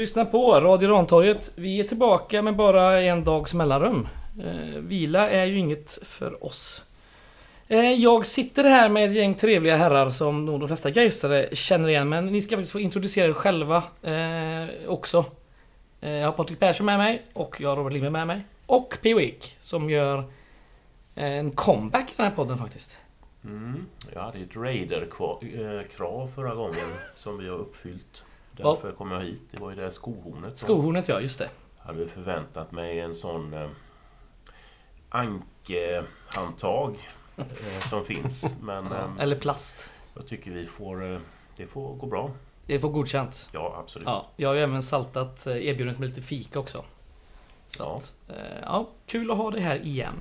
Lyssnar på Radio Rantorget. Vi är tillbaka med bara en dags mellanrum. Eh, vila är ju inget för oss. Eh, jag sitter här med ett gäng trevliga herrar som nog de flesta Gaisare känner igen. Men ni ska faktiskt få introducera er själva eh, också. Eh, jag har Patrik Persson med mig och jag har Robert Lindberg med mig. Och P.O. Ek som gör eh, en comeback i den här podden faktiskt. Mm. Jag hade ett Raider-krav eh, förra gången som vi har uppfyllt. Därför kom jag hit. Det var ju det skohornet. Skohornet ja, just det. Jag hade förväntat mig en sån eh, ankehandtag eh, som finns. Men eh, Eller plast. jag tycker vi får... Eh, det får gå bra. Det får godkänt. Ja, absolut. Ja, jag har ju även saltat eh, erbjudandet med lite fika också. Så Ja. att, eh, ja, kul att ha dig här igen.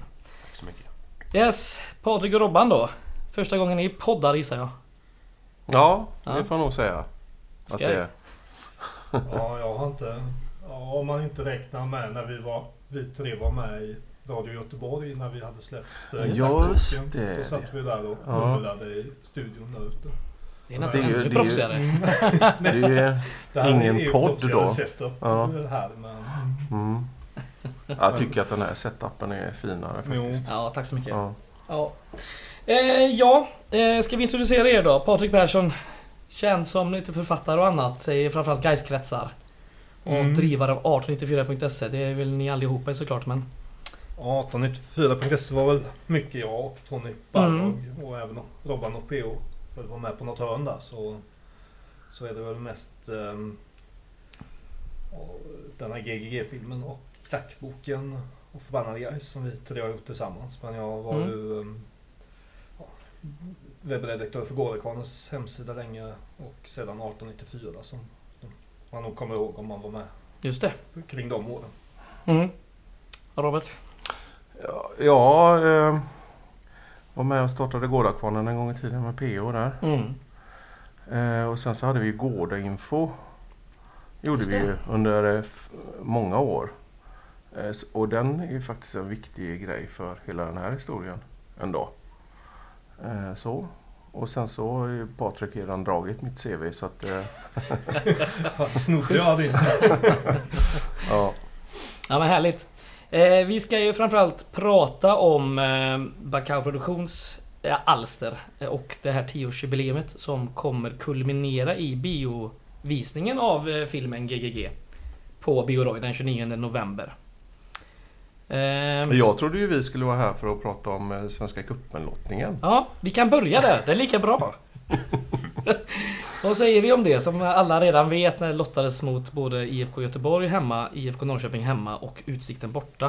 Tack så mycket. Yes, Patrik och Robban då. Första gången ni poddar gissar jag. Ja, Ja. det får jag nog säga. Att Ska det jag? är. Ja, jag har inte... Ja, om man inte räknar med när vi var... Vi tre var med i Radio Göteborg när vi hade släppt eh, Just det. Då satt vi där och Ja. mumlade i studion där ute. Det är Det nästan är ju- ännu det är ju- proffsigare. Det är ju Det här Ingen är ju podd proffsigare då. Setup Ja. det här, men... Mm. Jag tycker att den här setupen är finare Jo. faktiskt. Ja, tack så mycket. Ja. Ja, eh, ja eh, ska vi introducera er då? Patrik Persson. Känd som lite författare och annat i framförallt Gaiskretsar. Och Mm. drivare av 1894.se. Det är väl ni allihopa såklart men... 1894.se var väl mycket jag och Tony Balrog och även Robban och PO för att vara med på något hörn där så, så är det väl mest och den här GGG-filmen och Klackboken och Förbannade Guys som vi tre har gjort tillsammans. Men jag var Mm. ju ja, webbredaktör för Gårdekvarnens hemsida länge och sedan 1894 som man nog kommer ihåg om man var med Just det. kring de åren. Mm. Ja, Robert? Ja, ja eh, var med och startade Gårdakvarnen en gång i tiden med PO där. Mm. Eh, och sen så hade vi Gårdainfo. Gjorde Just vi ju under eh, många år. Och den är ju faktiskt en viktig grej för hela den här historien ändå. Eh, så. Och sen så har ju Patrik redan dragit mitt CV så att eh, Snodde jag din? ja. Ja men härligt. Eh, vi ska ju framförallt prata om eh, Bacau Produktions eh, alster eh, och det här 10-årsjubileumet som kommer kulminera i biovisningen av eh, filmen GGG på Bioroy den 29 november. Eh, Jag trodde ju vi skulle vara här för att prata om eh, Svenska cupen-lottningen. Ja, vi kan börja där. Det är lika bra. Vad säger vi om det som alla redan vet när det lottades mot både IFK Göteborg hemma, IFK Norrköping hemma och Utsikten borta.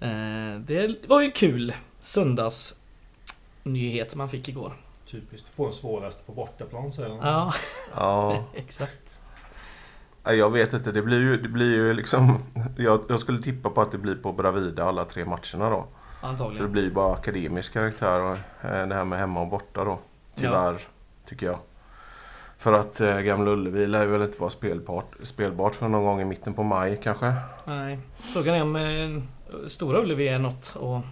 Eh, Det var ju en kul söndagsnyhet man fick igår. Typiskt, få den svåraste på bortaplan säger de. Ja, Ja, exakt. Jag vet inte. Det blir ju, det blir ju liksom... Jag, jag skulle tippa på att det blir på Bravida alla tre matcherna då. Så det Antagligen. blir bara akademisk karaktär och eh, det här med hemma och borta då. Tyvärr, tycker jag. För att eh, Gamla Ullevi lär väl inte vara spelbart, spelbart för någon gång i mitten på maj kanske. Nej. Frågan är om eh, Stora Ullevi är något att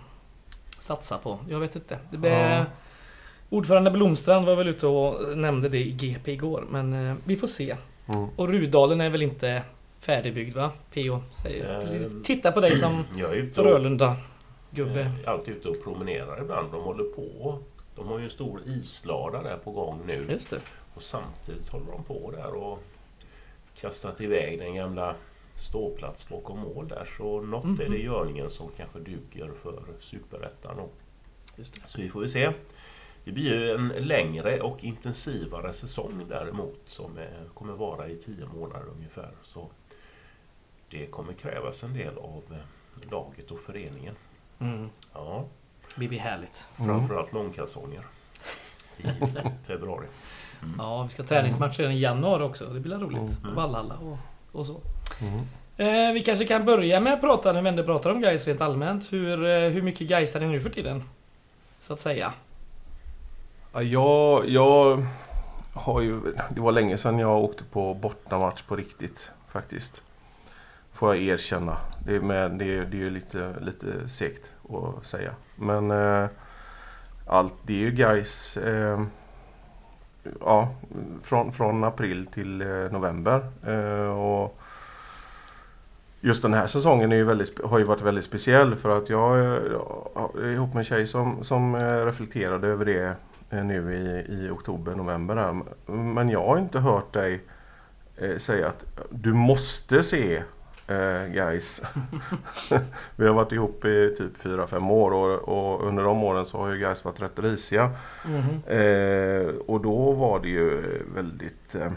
satsa på. Jag vet inte. Det blev... Ja. Ordförande Blomstrand var väl ute och nämnde det i GP igår. Men eh, vi får se. Mm. Och Rudalen är väl inte färdigbyggd va? PO säger. Ehm. Titta på dig som Jag är ute och, Frölunda gubbe. eh, alltid ute och promenerar ibland. De håller på. De har ju en stor islada där på gång nu. Just det. Och samtidigt håller de på där och kastat iväg den gamla ståplats bakom mål där. Så något är Mhm. det i görningen som kanske duger för Superettan. Just det. Så vi får ju se. Det blir ju en längre och intensivare säsong däremot som eh, kommer vara i tio månader ungefär. Så det kommer krävas en del av eh, laget och föreningen. Mm. Ja, Det blir härligt. Mm. framförallt långkalsonger i februari. Mm. Ja, vi ska ha träningsmatcher redan i januari också. Det blir roligt. Mm. Vallhalla och, och så. Mm. Eh, vi kanske kan börja med att prata, när vi ändå pratar om guys rent allmänt. Hur, eh, hur mycket guys är det nu för tiden? Så att säga. Ja, jag, jag har ju... Det var länge sedan jag åkte på bortamatch på riktigt faktiskt. Får jag erkänna. Det är, med, det är, det är ju lite, lite segt att säga. Men eh, allt, det är ju guys eh, ja, från, från april till eh, november. Eh, och Just den här säsongen är ju väldigt, har ju varit väldigt speciell för att jag eh, är ihop med en tjej som, som eh, reflekterade över det nu i, i oktober, november. Men jag har inte hört dig eh, säga att du måste se eh, guys. vi har varit ihop i typ 4-5 år och, och, under de åren så har ju guys varit rätt risiga. Mm. Eh, och då var det ju väldigt eh,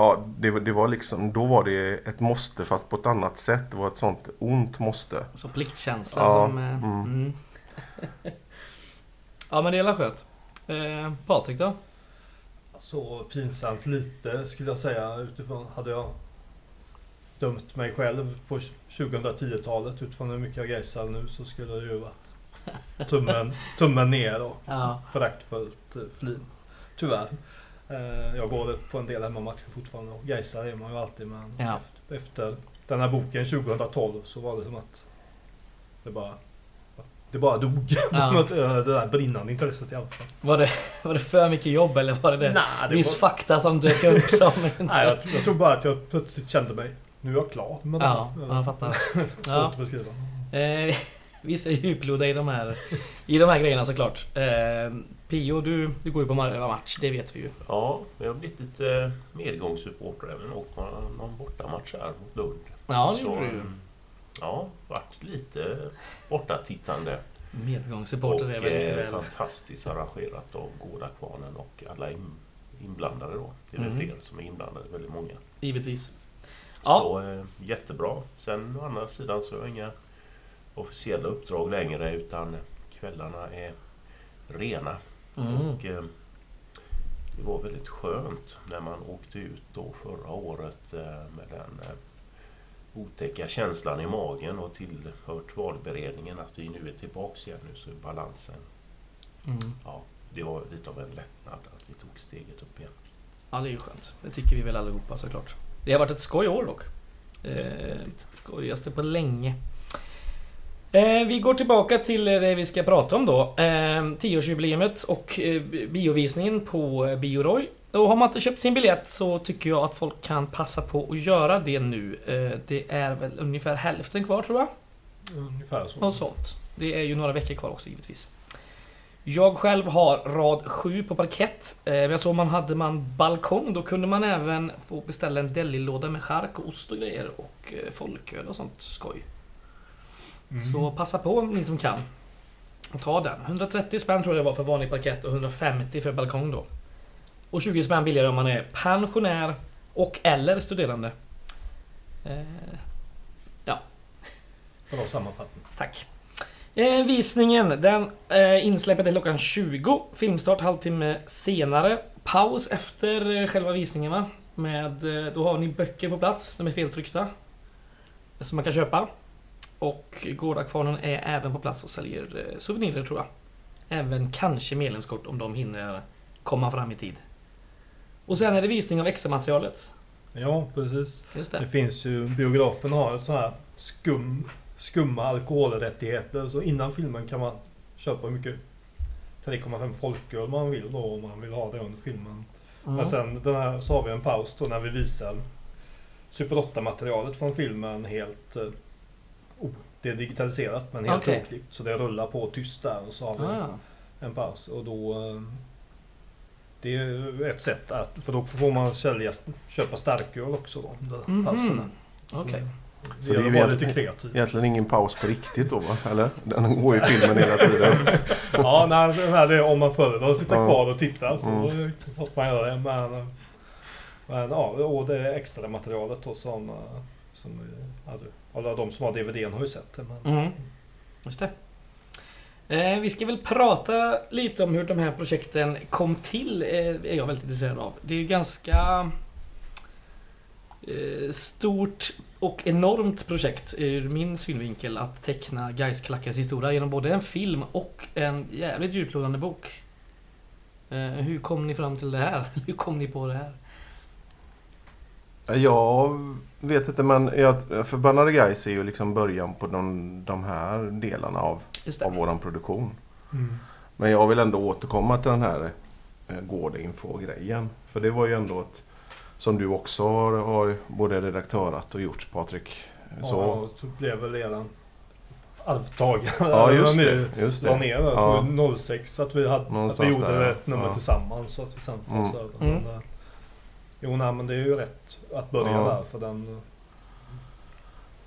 Ja, det, det, var liksom, då var det ett måste fast på ett annat sätt. Det var ett sånt ont måste. Så pliktkänsla ja, som... Eh, mm. Mm. ja men det är skönt. Eh, Patrik då? Så pinsamt lite skulle jag säga utifrån. Hade jag dömt mig själv på 2010-talet utifrån hur mycket jag gaysar nu så skulle det ju varit tummen, tummen ner och ja. föraktfullt eh, flin. Tyvärr. Eh, jag går på en del hemmamatcher fortfarande och gaysar är man ju alltid men ja. efter, efter den här boken 2012 så var det som att det bara det bara dog. Ja. det där brinnande intresset i alla fall. Var det, var det för mycket jobb eller var det, det nah, det viss var... fakta som dök upp som inte... Nej, jag, jag, tror bara att jag plötsligt kände mig... Nu är jag klar med ja, det. Ja, jag fattar. Svårt ja. att beskriva. Eh, vissa djuplodda i de här, i de här grejerna såklart. Eh, Pio, du, du går ju på match, det vet vi ju. Ja, jag har blivit lite medgångssupporter även åkt på någon bortamatch här mot Lund. Ja, det gjorde du. Ja, varit lite bortatittande. Medgångssupporter är väl lite väl... fantastiskt arrangerat av Gårdakvarnen och alla inblandade då. Det är väl mm. fler som är inblandade, väldigt många. Givetvis. Ja. Så eh, jättebra. Sen å andra sidan så har jag inga officiella uppdrag längre utan kvällarna är rena. Mm. Och eh, Det var väldigt skönt när man åkte ut då förra året eh, med den eh, otäcka känslan i magen och tillhört valberedningen att vi nu är tillbaks igen nu så är balansen. Mm. Ja, det var lite av en lättnad att vi tog steget upp igen. Ja, det är ju skönt. Det tycker vi väl allihopa såklart. Det har varit ett skoj år dock. Eh, skojigaste på länge. Eh, vi går tillbaka till det vi ska prata om då. Eh, 10-årsjubileet och eh, biovisningen på eh, Bioroy. Och har man inte köpt sin biljett så tycker jag att folk kan passa på att göra det nu. Eh, det är väl ungefär hälften kvar tror jag. Ungefär så. Något sånt. Det är ju några veckor kvar också givetvis. Jag själv har rad 7 på parkett. Eh, men jag såg man hade man balkong då kunde man även få beställa en delilåda med chark och ost och grejer och eh, folköl och sånt skoj. Mm. Så passa på ni som kan. Ta den. 130 spänn tror jag det var för vanlig parkett och 150 för balkong då. Och 20 spänn billigare om man är pensionär och eller studerande. Eh, ja. Bra sammanfattning. Tack. Eh, visningen, den eh, insläppet är klockan 20. Filmstart halvtimme senare. Paus efter eh, själva visningen va? Med, eh, då har ni böcker på plats, de är feltryckta. Som man kan köpa. Och Gårdakvarnen är även på plats och säljer eh, souvenirer tror jag. Även kanske medlemskort om de hinner komma fram i tid. Och sen är det visning av extra materialet. Ja, precis. Det. det finns ju, biografen har ett sånt här skum, skumma alkoholrättigheter. Så innan filmen kan man köpa hur mycket 3,5 folköl man vill då om man vill ha det under filmen. Mm. Men sen den här, så har vi en paus då när vi visar Super 8-materialet från filmen helt... Eh, oh, det är digitaliserat men helt okay. oklippt. Så det rullar på tyst där och så har vi ah. en paus. Och då... Eh, det är ett sätt att, för då får man sälja, köpa starköl också då. Mm -hmm. Okej. Okay. Så det är ju egentligen, egentligen ingen paus på riktigt då va? Eller? Den går ju filmen hela tiden. ja, nej, det, om man föredrar att sitta kvar och titta så mm. måste man göra det. Men, men ja, och det extra materialet då som, som alla de som har DVDn har ju sett det. Men, mm. Just det. Eh, vi ska väl prata lite om hur de här projekten kom till, eh, är jag väldigt intresserad av. Det är ju ganska eh, stort och enormt projekt ur min synvinkel att teckna Gaisklackars historia genom både en film och en jävligt djuplodande bok. Hur kom ni fram till det här? Hur kom ni på det här? Jag vet inte men jag, Förbannade Gais är ju liksom början på de, de här delarna av, av våran produktion. Mm. Men jag vill ändå återkomma till den här eh, Gårdinfo-grejen. För det var ju ändå ett, som du också har, har både redaktörat och gjort Patrik. Så, Ja, så blev väl redan arvtagare. ja just det. Just det. ner. Ja. Jag tror 06 att vi, hade, att vi gjorde där, ett nummer Ja. tillsammans. Så att vi sen får Mm. över. Mm. Eh, jo, nej, men det är ju rätt att börja Ja. där. För den,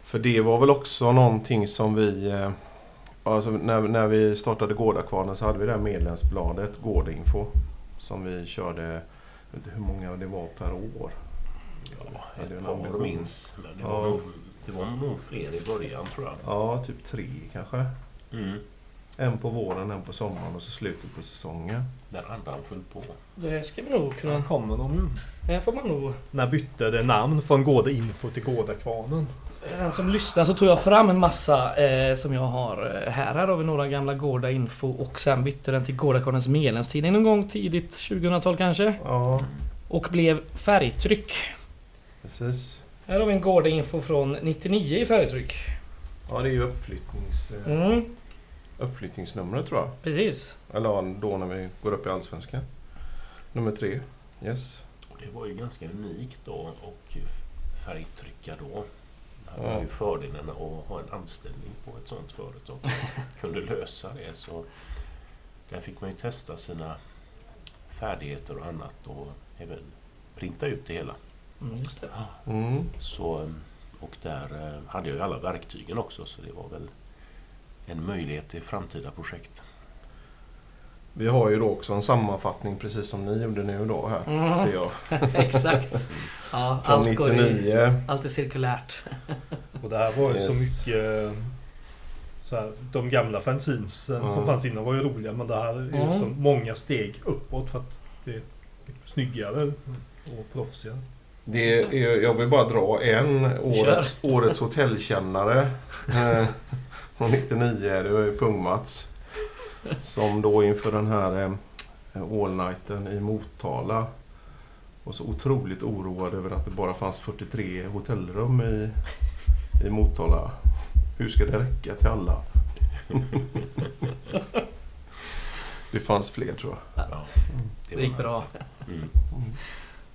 För det var väl också någonting som vi... Alltså när, när vi startade Gårdakvarnen så hade vi det här medlemsbladet Gårdinfo. Som vi körde, jag vet inte hur många det var per år. Ja, ett par minns. Men det, Ja. var nog, det var nog fler i början tror jag. Ja, typ tre kanske. Mm. En på våren, en på sommaren och så slutet på säsongen. När andan föll på. Det ska vi nog kunna... Sen kommer de Här får man nog... När bytte det namn från Gårda Info till Gårdakvarnen? Den som lyssnar så tog jag fram en massa eh, som jag har eh, här. Här har vi några gamla Gårda Info och sen bytte den till Gårdakvarnens medlemstidning någon gång tidigt 2000-tal kanske. Ja, Och blev färgtryck. precis. Här har vi en Gårda Info från 99 i färgtryck. Ja, det är ju uppflyttnings, eh, Mm, uppflyttningsnumret tror jag. precis. Eller då när vi går upp i Allsvenskan. Nummer tre. Yes. Och det var ju ganska unikt då och färgtrycka då. Det Ja. ju fördelen att ha en anställning på ett sånt företag. kunde lösa det. Så där fick man ju testa sina färdigheter och annat och även printa ut det hela. Mm, just det. Mm. Så, och där eh, hade jag ju alla verktygen också så det var väl en möjlighet till framtida projekt. Vi har ju då också en sammanfattning precis som ni gjorde nu då här. Mm. Ser jag. Exakt. Ja, Från allt går i... 99. Allt är cirkulärt. Och det här var ju så Yes. mycket... Så här, de gamla fanzinsen Ja. som fanns innan var ju roliga men det här är ju Mm. så många steg uppåt för att det är snyggare och proffsigare. Det är, jag vill bara dra en årets, årets hotellkännare. Eh, från 99. Det var ju Pung-Mats. Som då inför den här eh, all-nighten i Motala var så otroligt oroad över att det bara fanns 43 hotellrum i, i Motala. Hur ska det räcka till alla? det fanns fler tror jag. Ja, Det gick bra. Mm.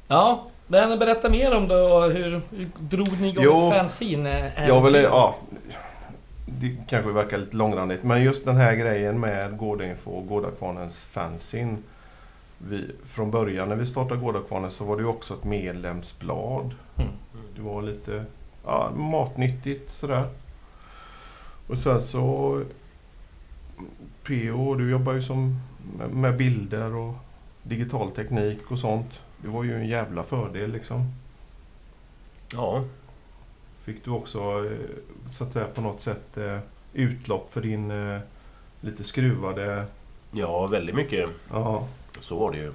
Ja, men berätta mer om då. Hur, hur drog ni igång Jo, ett fanzine? Jag vill, ja, det kanske verkar lite långrandigt, men just den här grejen med Gårdinfo och Gårdakvarnens fanzine. Vi, från början när vi startade Gårdakvarnen så var det också ett medlemsblad. Mm. Det var lite ja, matnyttigt sådär. Och sen så PO, du jobbar ju som med bilder och digital teknik och sånt. Det var ju en jävla fördel liksom. Ja, Fick du också eh, så att säga på något sätt eh, utlopp för din eh, lite skruvade... ja, väldigt mycket Ja, så var det ju.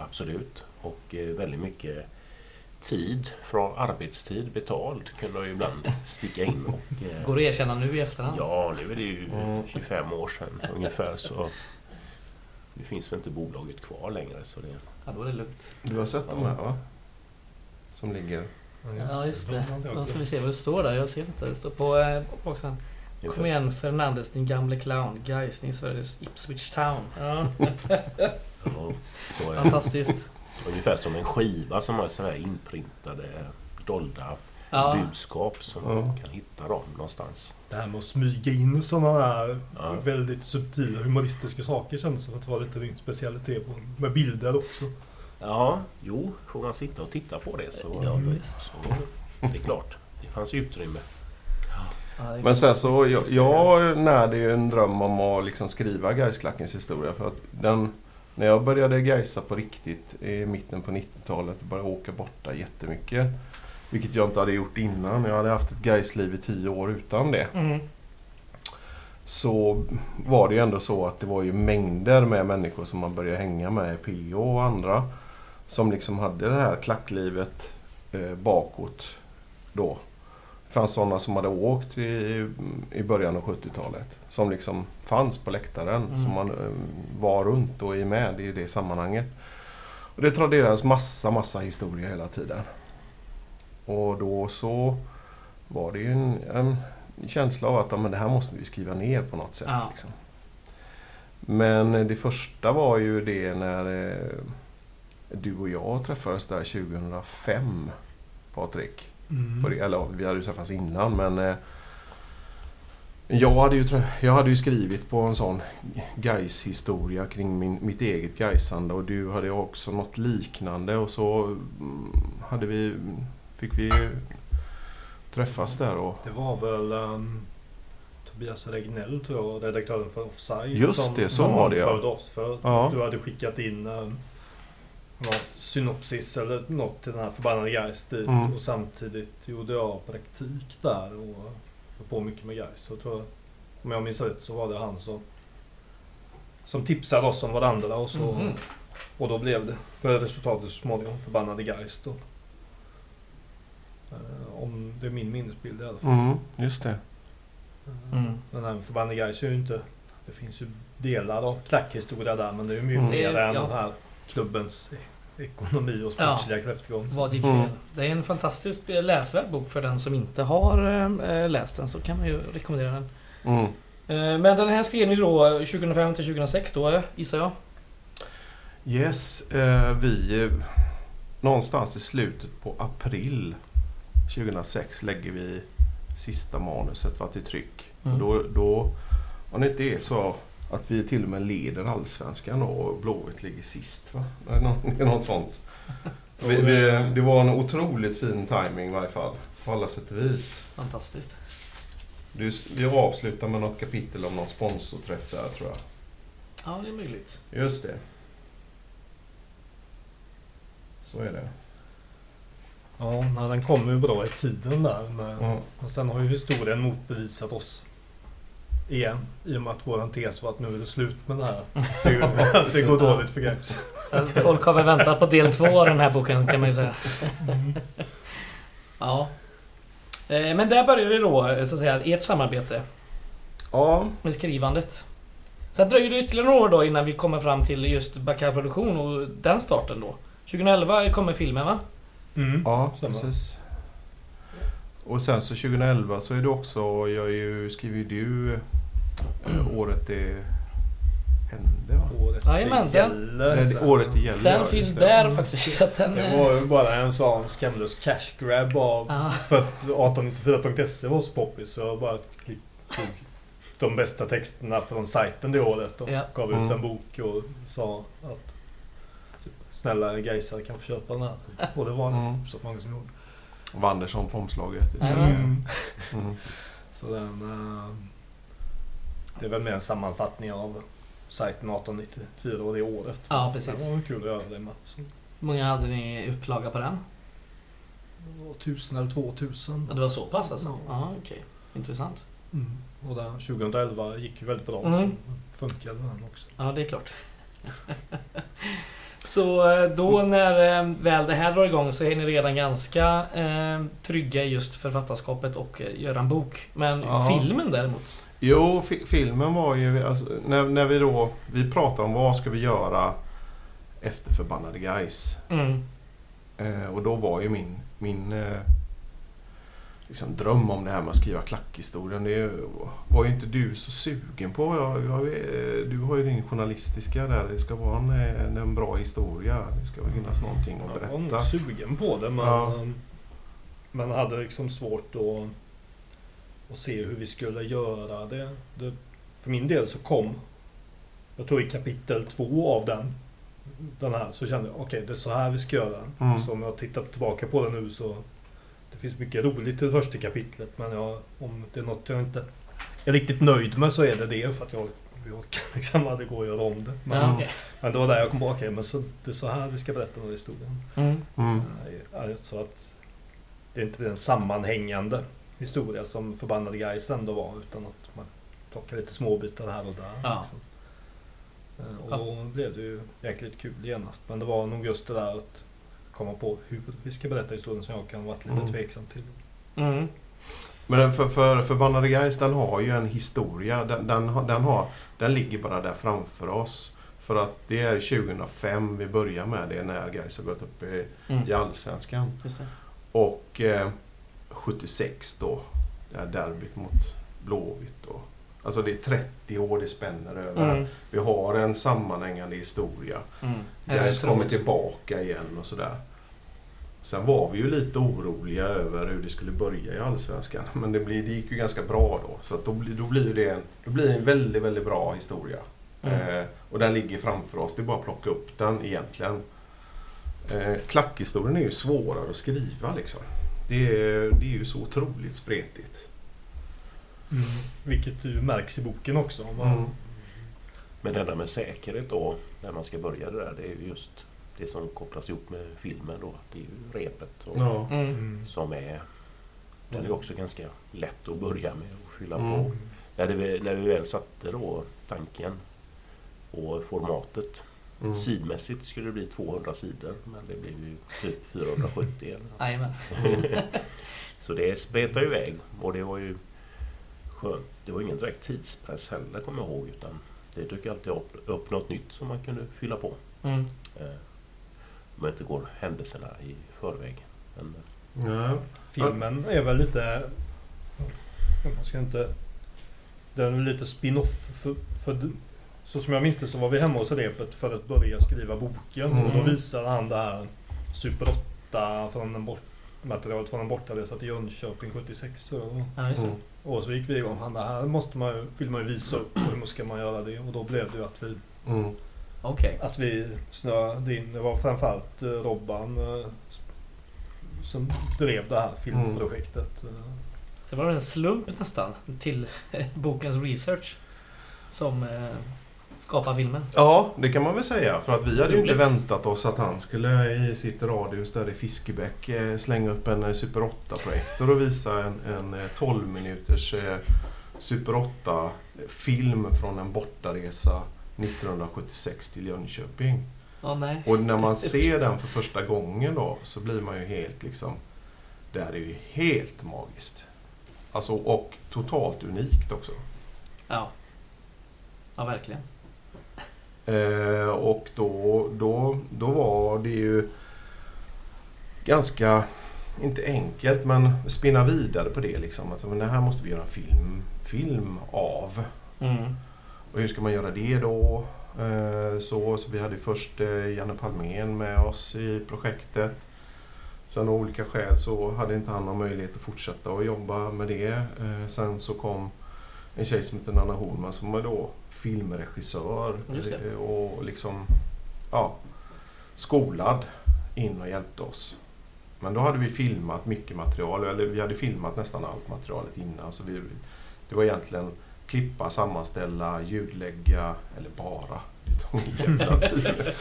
Absolut. Och väldigt mycket tid från arbetstid betald kunde jag ju ibland sticka in. Och, Går att erkänna nu i efterhand? Ja, nu är det ju Mm. 25 år sedan ungefär. Så nu finns väl inte bolaget kvar längre. Så det, Ja, då är det lugnt. du har sett de här va? Som ligger... Ja, just det. Då ska vi se vad det står där. Jag ser inte. Det står på eh, är Kom igen Fernandes, din gamle clown. Guys, ni är Sveriges Ipswich Town. Ja, Ja, så, fantastiskt. ungefär som en skiva som har sådär inprintade dolda Ja, budskap som Ja. man kan hitta dem någonstans. Det här med att smyga in sådana här Ja. väldigt subtila humoristiska saker känns som att det var lite din specialitet med bilder också. Ja, jo, får man sitta och titta på det så, ja visst. så det är klart. Det fanns utrymme. Ja, Men sen så, jag, jag närde ju en dröm om att liksom skriva Gaisklackens historia. För att den, när jag började gaisa på riktigt i mitten på 90-talet och började åka borta jättemycket. Vilket jag inte hade gjort innan. Jag hade haft ett Gais-liv i tio år utan det. Mm. så var det ju ändå så att det var ju mängder med människor som man började hänga med, PO och andra, som liksom hade det här klacklivet eh, bakåt då. Det fanns sådana som hade åkt i, i början av 70-talet, som liksom fanns på läktaren, Mm. som man eh, var runt och är med i det sammanhanget. Och det traderades massa, massa historier hela tiden. Och då så var det ju en, en känsla av att ja, men det här måste vi skriva ner på något sätt. Ja. Liksom. Men det första var ju det när eh, du och jag träffades där 2005 Patrik. Mm. Eller vi hade ju träffats innan men eh, jag hade, ju, jag hade ju skrivit på en sån Gais historia kring min, mitt eget Gaisande och du hade också något liknande och så mm, hade vi, fick vi träffas där och Det var väl um, Tobias Regnell tror jag, redaktören för Offside. Just det, så som var det, ja. oss för Ja. du hade skickat in um, någon synopsis eller något till den här förbannade Gais dit Mm. och samtidigt gjorde jag praktik där och höll på mycket med Gais. Så tror jag, om jag minns rätt så var det han som som tipsade oss om varandra och så Mhm. och då blev det blev resultatet så småningom förbannade Gais då. Eh, Om det är min minnesbild i alla fall. mm, just det. Mm. Den här förbannade Gais är ju inte... Det finns ju delar av klackhistoria där men det är ju mycket Mm. mer än ja. den här klubbens e- ekonomi och sportsliga kräftgång. Vad gick Mm. Det är en fantastiskt eh, läsvärd bok för den som inte har eh, läst den så kan man ju rekommendera den. Mm. Eh, men den här skrev ni då 2005 till 2006 då eh, gissar jag? Yes, eh, vi... eh, Någonstans i slutet på april 2006 lägger vi sista manuset va, till tryck. Mm. Då, då, om det inte är så att vi till och med leder allsvenskan och Blåvitt ligger sist. Va? Det är nå- Det är något sånt. Vi, vi, det var en otroligt fin timing i varje fall. På alla sätt och vis. Fantastiskt. Du, vi avslutar med något kapitel om någon sponsorträff där tror jag. Ja, det är möjligt. Just det. Så är det. Ja, den kommer ju bra i tiden där. Men, Ja. men sen har ju historien motbevisat oss. Igen. I och med att våran tes var att nu är det slut med det här. Det, det går dåligt för Gais. Folk har väl väntat på del två av den här boken kan man ju säga. Ja. Eh, Men där började det då, eh, så att säga, ert samarbete ja, med skrivandet. Sen dröjer det ytterligare några år då innan vi kommer fram till just Backa Produktion och den starten då. 2011 kommer filmen va? Mm. ja precis. Och sen så 2011 så är det också, jag är ju, skriver ju du eh, Året det hände va? Året Jajamän, det den- gäller. Det, året det gäller. Den ja, finns just det. där faktiskt. Den, Det var ju bara en sån skamlös cash grab av ja. För att 1894.se var så poppis så jag bara klick, tog de bästa texterna från sajten det året och Ja. gav ut Mm. en bok och sa att snälla gaisare kan få köpa den här. Och det var Mm. så många som gjorde. Wandersson på omslaget. Ja. Mm. Mm. Så den... eh, det är väl mer en sammanfattning av sajten 1894 och det året. ja, precis. Det var kul att göra det med. Så, Hur många hade ni upplaga på den? 1000 eller 2000. Ja, det var så pass alltså? Ja. Ja, okej. Intressant. Mm. Och där 2011 gick ju väldigt bra. Mm. Så funkade den också. Ja, det är klart. så eh, då när eh, väl det här drar igång så är ni redan ganska eh, trygga i just författarskapet och eh, göra en bok. Men Ja. filmen däremot? Jo, fi- filmen var ju... Alltså, när, när vi då... Vi pratade om vad ska vi göra efter Förbannade Guys. Mm. Eh, och då var ju min, min eh, liksom dröm om det här med att skriva klackhistorien. Det var ju inte du så sugen på. Jag, jag, eh, du har ju din journalistiska där. Det ska vara en, en, en bra historia. Det ska finnas någonting att Jag var berätta. sugen på det men, Ja. um, men hade liksom svårt att, att se hur vi skulle göra det. det. För min del så kom, jag tror i kapitel två av den, den här, så kände jag okej det är så här vi ska göra. Mm. Så om jag tittar tillbaka på den nu så det finns mycket roligt i det första kapitlet men jag, om det är något jag inte är riktigt nöjd med så är det det för att jag vi orkar liksom aldrig gå och göra om det. Men, Ja, men det var där jag kom på, okej men så, det är så här vi ska berätta den här historien. Mm. Mm. Eh, Så att det inte blir en sammanhängande historia som Förbannade Guys ändå var utan att man plockar lite småbitar här och där. Ja. Liksom. Eh, Och då blev det ju jäkligt kul genast. Men det var nog just det där att komma på hur vi ska berätta historien som jag kan varit lite Mm. tveksam till. Mm. Men för, för Förbannade Guys den har ju en historia. Den, den, har- den, har, den ligger bara där framför oss. För att det är 2005 vi börjar med det när Guys har gått upp i, Mm. i Allsvenskan. Just det. Och eh, 76 då, det här derbyt mot Blåvitt. Och Alltså det är 30 år det spänner över. Mm. Vi har en sammanhängande historia. Mm. Gais kommer tillbaka igen och sådär. Sen var vi ju lite oroliga över hur det skulle börja i Allsvenskan. Men det, blir, det gick ju ganska bra då. Så då, blir, då blir det en, då blir det en väldigt, väldigt bra historia. Mm. Eh, och den ligger framför oss. Det är bara att plocka upp den egentligen. Eh, klackhistorien är ju svårare att skriva liksom. Det är, det är ju så otroligt spretigt. Mm. Vilket ju märks i boken också. Om man, Mm. Men det där med säkerhet då, när man ska börja det där, det är ju just det som kopplas ihop med filmen då. att Det är ju repet och, Ja. Mm. Mm. som är... Den är också ganska lätt att börja med att fylla Mm. på. När, det, när vi väl satte då tanken och formatet. Mm. Sidmässigt skulle det bli 200 sidor men det blev ju typ 470. eller. Så det spretar ju iväg och det var ju skönt. Det var ingen direkt tidspress heller kommer jag ihåg utan det dyker alltid upp, upp något nytt som man kunde fylla på. Mm. Eh, Om inte går händelserna i förväg. Men, Ja. Filmen är väl lite... Man ska inte... Den är lite spin-off. För, för, så som jag minns det så var vi hemma hos Repet för att börja skriva boken. Mm. Och då visade han det här Super 8 från en bort, materialet från en bortaresa till Jönköping 76 tror jag var. Ja, just det. Mm. Och så gick vi igång. Han det här måste man ju, vill man ju visa upp. Och hur ska man göra det? Och då blev det ju att vi, Mm. Okej. att vi snöade in. Det var framförallt eh, Robban eh, som drev det här filmprojektet. Eh, Så var det en slump nästan till bokens research som skapar filmen. Ja, det kan man väl säga. För att vi hade ju inte väntat oss att han skulle i sitt radhus där i Fiskebäck eh, slänga upp en eh, Super 8-projektor och visa en, en eh, 12 minuters eh, Super 8-film från en bortaresa 1976 till Jönköping. Ja, nej. Och när man ser den för första gången då så blir man ju helt liksom... Det här är ju helt magiskt. Alltså och totalt unikt också. Ja. Ja, verkligen. Eh, och då, då, då var det ju ganska, inte enkelt, men spinna vidare på det. Liksom. Alltså, men det här måste vi göra en film, film av. Mm. Och hur ska man göra det då? Eh, så, så vi hade först eh, Janne Palmén med oss i projektet. Sen av olika skäl så hade inte han någon möjlighet att fortsätta att jobba med det. Eh, sen så kom en tjej som heter Nanna Horman som är då filmregissör och liksom ja, skolad in och hjälpte oss. Men då hade vi filmat mycket material, eller vi hade filmat nästan allt materialet innan. Så vi, det var egentligen klippa, sammanställa, ljudlägga, eller bara. Det tog en jävla tid.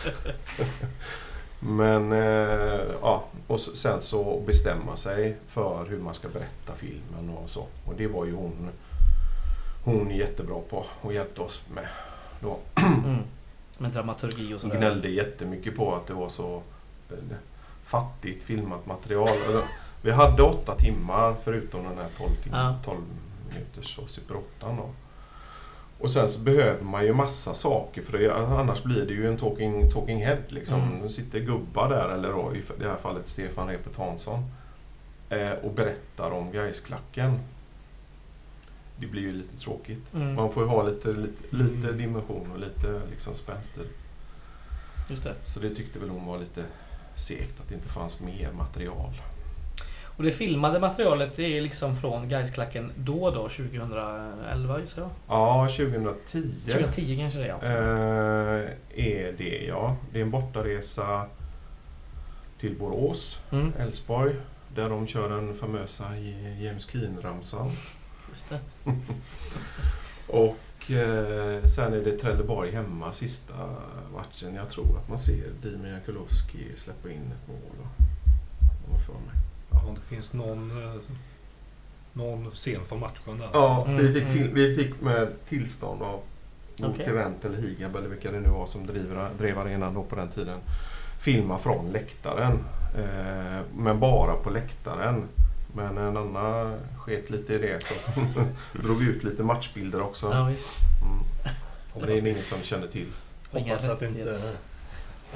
Men eh, ja, och sen så bestämma sig för hur man ska berätta filmen och så. Och det var ju hon, hon jättebra på och hjälpte oss med. Då. Mm. Med dramaturgi och Hon sådär. gnällde jättemycket på att det var så eh, fattigt filmat material. Eller, Vi hade åtta timmar förutom den här 12, timmar, Ja. 12 minuters och Super 8 då. Och sen så behöver man ju massa saker för det, annars blir det ju en talking, talking head. Liksom. Mm. Sitter gubbar där, eller då, i det här fallet Stefan Repet Hansson, eh, och berättar om Gaisklacken. Det blir ju lite tråkigt. Mm. Man får ju ha lite, lite, lite Mm. dimension och lite liksom spänster. Just det. Så det tyckte väl hon var lite segt att det inte fanns mer material. Och det filmade materialet är liksom från Gaisklacken då då, 2011 gissar jag? Ja, 2010 2010 kanske det är. Eh, är det ja. Det är en bortaresa till Borås, Mm. Älvsborg. Där de kör den famösa James Keen-ramsan. Just det. Och eh, sen är det Trelleborg hemma sista matchen. Jag tror att man ser Dimi Jakulowski släppa in ett mål. Om får mig. Om det finns någon, eh, någon scen från matchen där. Ja, Mm, vi, fick mm. fil- vi fick med tillstånd av Okej. Okej. eller Higab eller vilka det nu var som driver, drev arenan då på den tiden. Filma från läktaren. Eh, men bara på läktaren. Men en annan sket lite i det så drog vi ut lite matchbilder också. Ja, visst. Mm. Och det är ingen som känner till. Hoppas att det inte...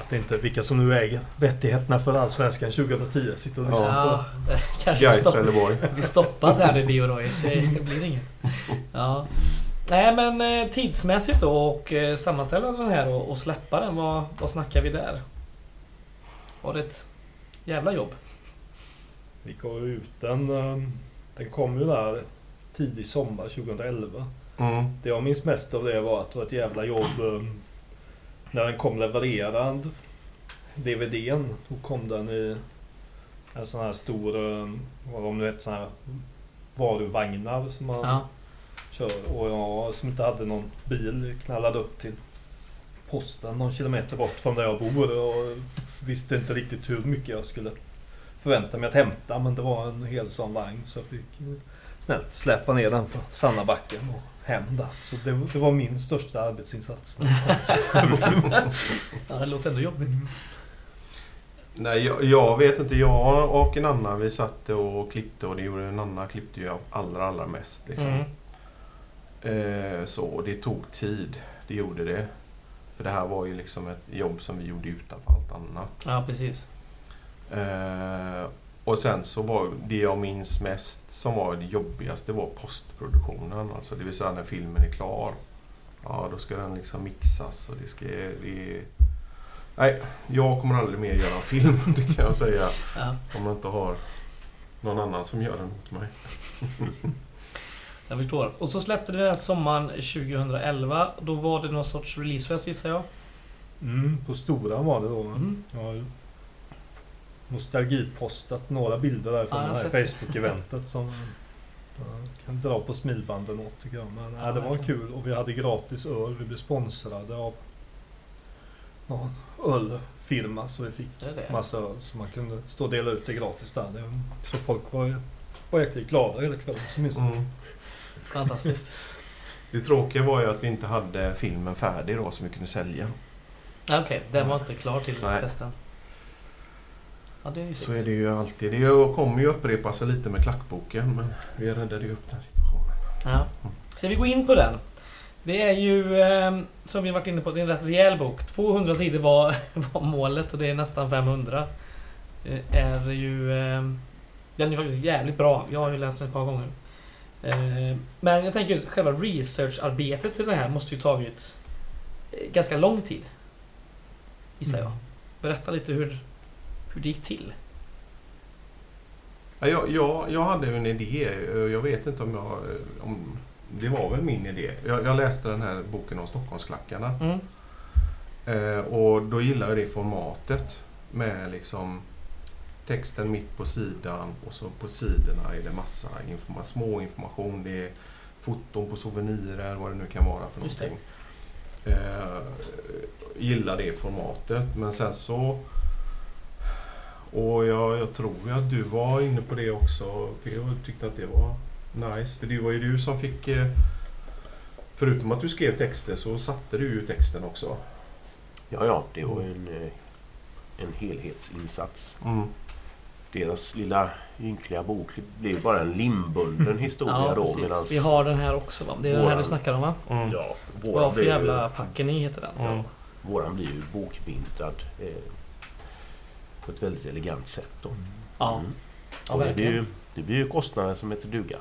Att inte vilka som nu äger rättigheterna för Allsvenskan 2010 sitter och lyssnar Ja, på det kanske Gais stopp, Trelleborg. blir stoppat här i Bioroy. Det blir inget. Ja. Nej men eh, tidsmässigt då och eh, sammanställa den här och, och släppa den. Vad, vad snackar vi där? Var det ett jävla jobb? Vi gav ut den. eh, Den kom ju där tidig sommar 2011. Mm. Det jag minns mest av det var att det var ett jävla jobb eh, när den kom levererad. DVDn. Då kom den i en sån här stor, eh, vad om du vet sån här varuvagnar som man Ja. kör. Och jag som inte hade någon bil knallade upp till posten någon kilometer bort från där jag bor och visste inte riktigt hur mycket jag skulle förvänta mig att hämta. Men det var en hel sån vagn så jag fick snällt släpa ner den för Sannabacken och hem där. Så det, det var min största arbetsinsats. ja, det låter ändå jobbigt. Nej, jag, jag vet inte. Jag och en annan vi satt och klippte och det gjorde en annan klippte ju allra, allra mest. Liksom. Mm. Eh, så det tog tid. Det gjorde det. För det här var ju liksom ett jobb som vi gjorde utanför allt annat. Ja, precis. Eh, och sen så var det jag minns mest som var det jobbigaste var postproduktionen. Alltså det vill säga när filmen är klar. Ja, då ska den liksom mixas och det ska... Det, nej, jag kommer aldrig mer göra en film, det kan jag säga. Ja, Om jag inte har någon annan som gör den åt mig. jag förstår. Och så släppte det den här sommaren 2011. Då var det någon sorts releasefest gissar jag. Mm, på Stora var det då. Mm. Ju nostalgipostat några bilder därifrån Ja, det här Facebook-eventet som jag kan dra på smilbanden åt tycker jag. Men Ja, ja, det var kul och vi hade gratis öl. Vi blev sponsrade av någon ölfirma så vi fick Det är det. massa öl så man kunde stå och dela ut det gratis där. Det, så folk var, var jäkligt glada hela kvällen. Så minst. Mm. Fantastiskt. Det tråkiga var ju att vi inte hade filmen färdig då som vi kunde sälja. Ja, Okej, den var inte klar till Nej. festen. Ja, det är Så är det ju alltid. Det kommer ju upprepa sig lite med klackboken men vi räddade ju upp den situationen. Ja. Ska vi gå in på den? Det är ju, eh, som vi varit inne på, det är en rätt rejäl bok. 200 sidor var, var målet och det är nästan 500. Det är ju... Eh, den är faktiskt jävligt bra. Jag har ju läst den ett par gånger. Eh, men jag tänker just själva researcharbetet till det här måste ju tagit eh, ganska lång tid. Gissar jag. Mm. Berätta lite hur, hur det gick till. Ja, jag, jag, jag hade en idé. Jag vet inte om jag... Om, det var väl min idé. Jag, jag läste den här boken om Stockholmsklackarna. Mm. Eh, och då gillar jag det formatet. Med liksom texten mitt på sidan och så på sidorna är det massa informa små information. Det är foton på souvenirer, vad det nu kan vara för Just det. någonting. Eh, gillar det formatet. Men sen så... Och jag, jag tror ju att du var inne på det också. P.O. tyckte att det var nice. För det var ju du som fick... Eh, förutom att du skrev texter så satte du ju texten också. Ja, ja, det var ju en, eh, en helhetsinsats. Mm. Deras lilla ynkliga bok blev bara en limbunden historia då. precis. Medans, Vi har den här också va? Det är den här du Våran- snackar om va? Mm. Ja, Vad våran för blir, jävla packen i heter den? Mm. våran blir ju bokbindad eh, på ett väldigt elegant sätt. Då. Ja, Mm. ja Och det, blir ju, det blir ju kostnader som heter duga.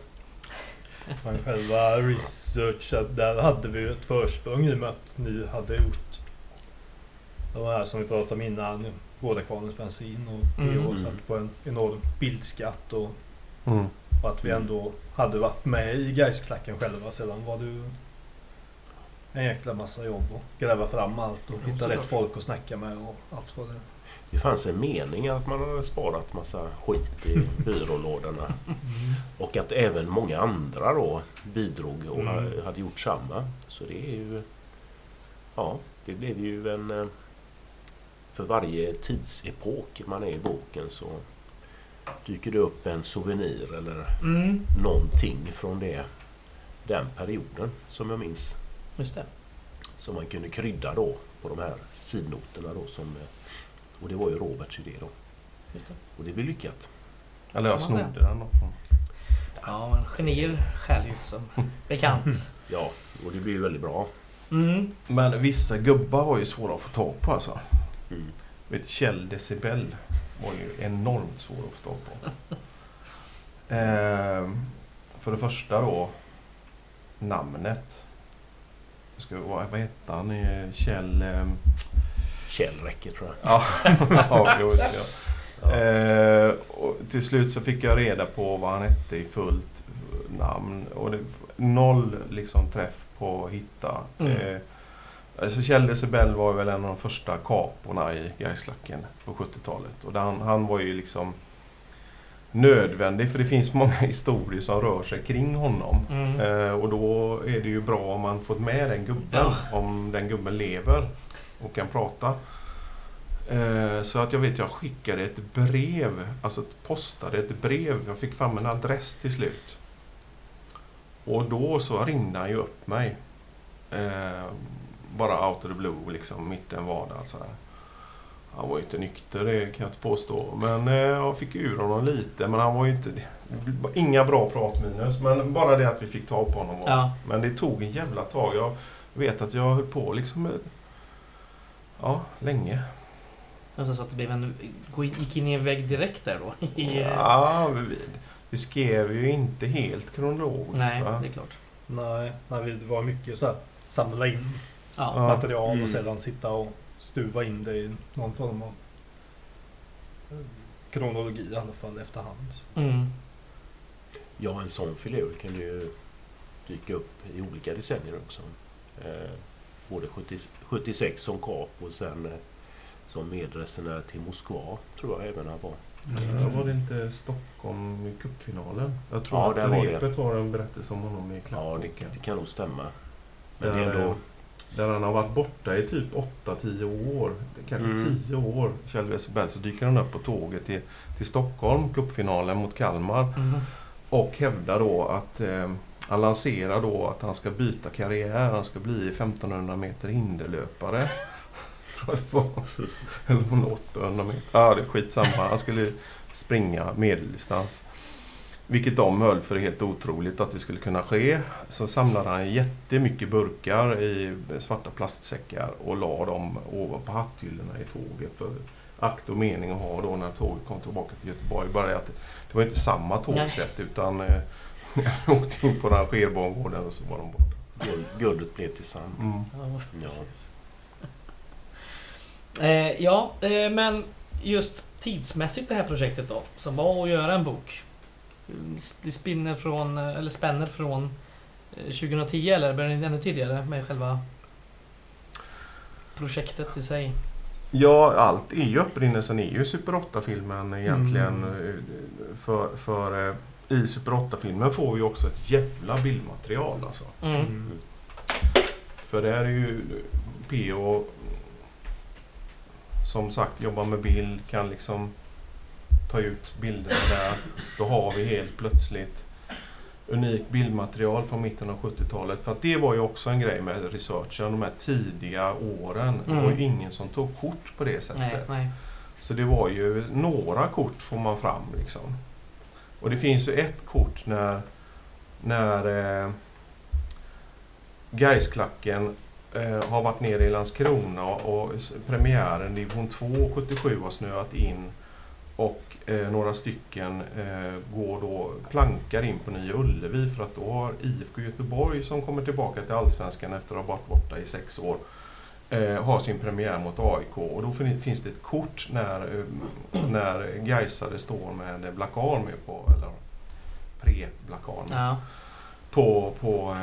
Men själva research, där hade vi ju ett försprång i och med att ni hade gjort det var här som vi pratade om innan, Gårdakvarnens fanzine och Mm. P.O. satt på en enorm bildskatt och, Mm. och att vi ändå hade varit med i Gaisklacken själva. Sedan var det ju en jäkla massa jobb att gräva fram allt och hitta rätt folk att snacka med och allt vad det Det fanns en mening att man hade sparat massa skit i byrålådorna. Och att även många andra då bidrog och Mm. ha- hade gjort samma. Så det är ju... Ja, det blev ju en... eh, För varje tidsepok man är i boken så dyker det upp en souvenir eller Mm, någonting från det, den perioden som jag minns. just det. Som man kunde krydda då på de här sidnoterna då som... eh, Och det var ju Roberts idé då. Just det. Och det blev lyckat. Eller jag snodde den då. Ja, men genier skäl ju som bekant. Ja, och det blev ju väldigt bra. Mm. Men vissa gubbar var ju svåra att få tag på alltså. Mm. Vet, Kjell Decibel var ju enormt svår att få tag på. Ehm, för det första då namnet. Ska, vad, vad hette han? Eh, Kjell... Eh, Kjell räcker tror jag. ja, ja, jo, det, ja. Eh, och till slut så fick jag reda på vad han hette i fullt namn. Och det, noll liksom träff på att hitta. Mm. Eh, alltså Kjell Decibel var väl en av de första kaporna i Gaislacken på 70-talet. Och han, han var ju liksom nödvändig för det finns många historier som rör sig kring honom. Mm. Eh, och då är det ju bra om man fått med den gubben. Ja. Om den gubben lever och kan prata. Eh, så att jag vet, jag skickade ett brev, alltså postade ett brev. Jag fick fram en adress till slut. Och då så ringde han ju upp mig. Eh, bara out of the blue, liksom mitt i en vardag. Så här. Han var ju inte nykter, det kan jag inte påstå. Men eh, jag fick ur honom lite. Men han var ju inte... Inga bra pratminus. Men bara det att vi fick tag på honom. Var. Ja. Men det tog en jävla tag. Jag vet att jag höll på liksom... Ja, länge. Alltså så att det blev en... Gick in i en vägg direkt där då? Ja, vi, vi skrev ju inte helt kronologiskt. Nej, va? det är klart. Nej, nej, det var mycket så här samla in Ja. Material Mm. och sedan sitta och stuva in det i någon form av kronologi i alla fall efterhand. Mm. Ja, en sån filur kan ju dyka upp i olika decennier också. Eh, både 70, 76 som kap och sen eh, som medresenär till Moskva tror jag även han var. Ja, var det inte Stockholm i cupfinalen? Jag tror Ja, att där var det. repet var en berättelse om honom i Ja, klappboken. det, det kan nog stämma. Men det Där, är ändå... där han har varit borta i typ 8-10 år. Kanske Mm. 10 år, Kjell Westerberg. Så dyker han upp på tåget till, till Stockholm, cupfinalen mot Kalmar. Mm. Och hävdar då att eh, han lanserar då att han ska byta karriär. Han ska bli 1500 meter hinderlöpare. Eller var det 800 meter. Ja, det är skitsamma. Han skulle springa medeldistans. Vilket de höll för helt otroligt att det skulle kunna ske. Så samlade han jättemycket burkar i svarta plastsäckar och la dem ovanpå hatthyllorna i tåget. För akt och mening att ha då när tåget kom tillbaka till Göteborg. Bara att det var inte samma tågsätt utan eh, jag åkte in på rangerbangården och så var de borta. Guld, guldet blev till sand. Mm. Ja, Ja. Eh, ja, eh, men just tidsmässigt det här projektet då, som var att göra en bok. Mm, Det spinner från, eh, eller spänner från eh, 2010 eller började ni ännu tidigare med själva projektet i sig? Ja, allt är ju upprinnelsen är ju Super 8-filmen egentligen. Mm. eh, För, för eh, i Super 8-filmen får vi också ett jävla bildmaterial alltså. Mm. För det här är ju PO som sagt jobbar med bild, kan liksom ta ut bilderna där. Då har vi helt plötsligt unikt bildmaterial från mitten av 70-talet. För att det var ju också en grej med researchen, de här tidiga åren. Det var ju Mm. ingen som tog kort på det Nej, sättet. nej. Så det var ju några kort får man fram liksom. Och det finns ju ett kort när, när eh, Gaisklacken eh, har varit nere i Landskrona och premiären division 2 77 har snöat in och eh, några stycken eh, går då plankar in på Nya Ullevi för att då har IFK Göteborg som kommer tillbaka till Allsvenskan efter att ha varit borta i sex år eh, har sin premiär mot AIK och då fin- finns det ett kort när, eh, när Gaisare står med Black Army på, eller pre-Black Army Ja. på, på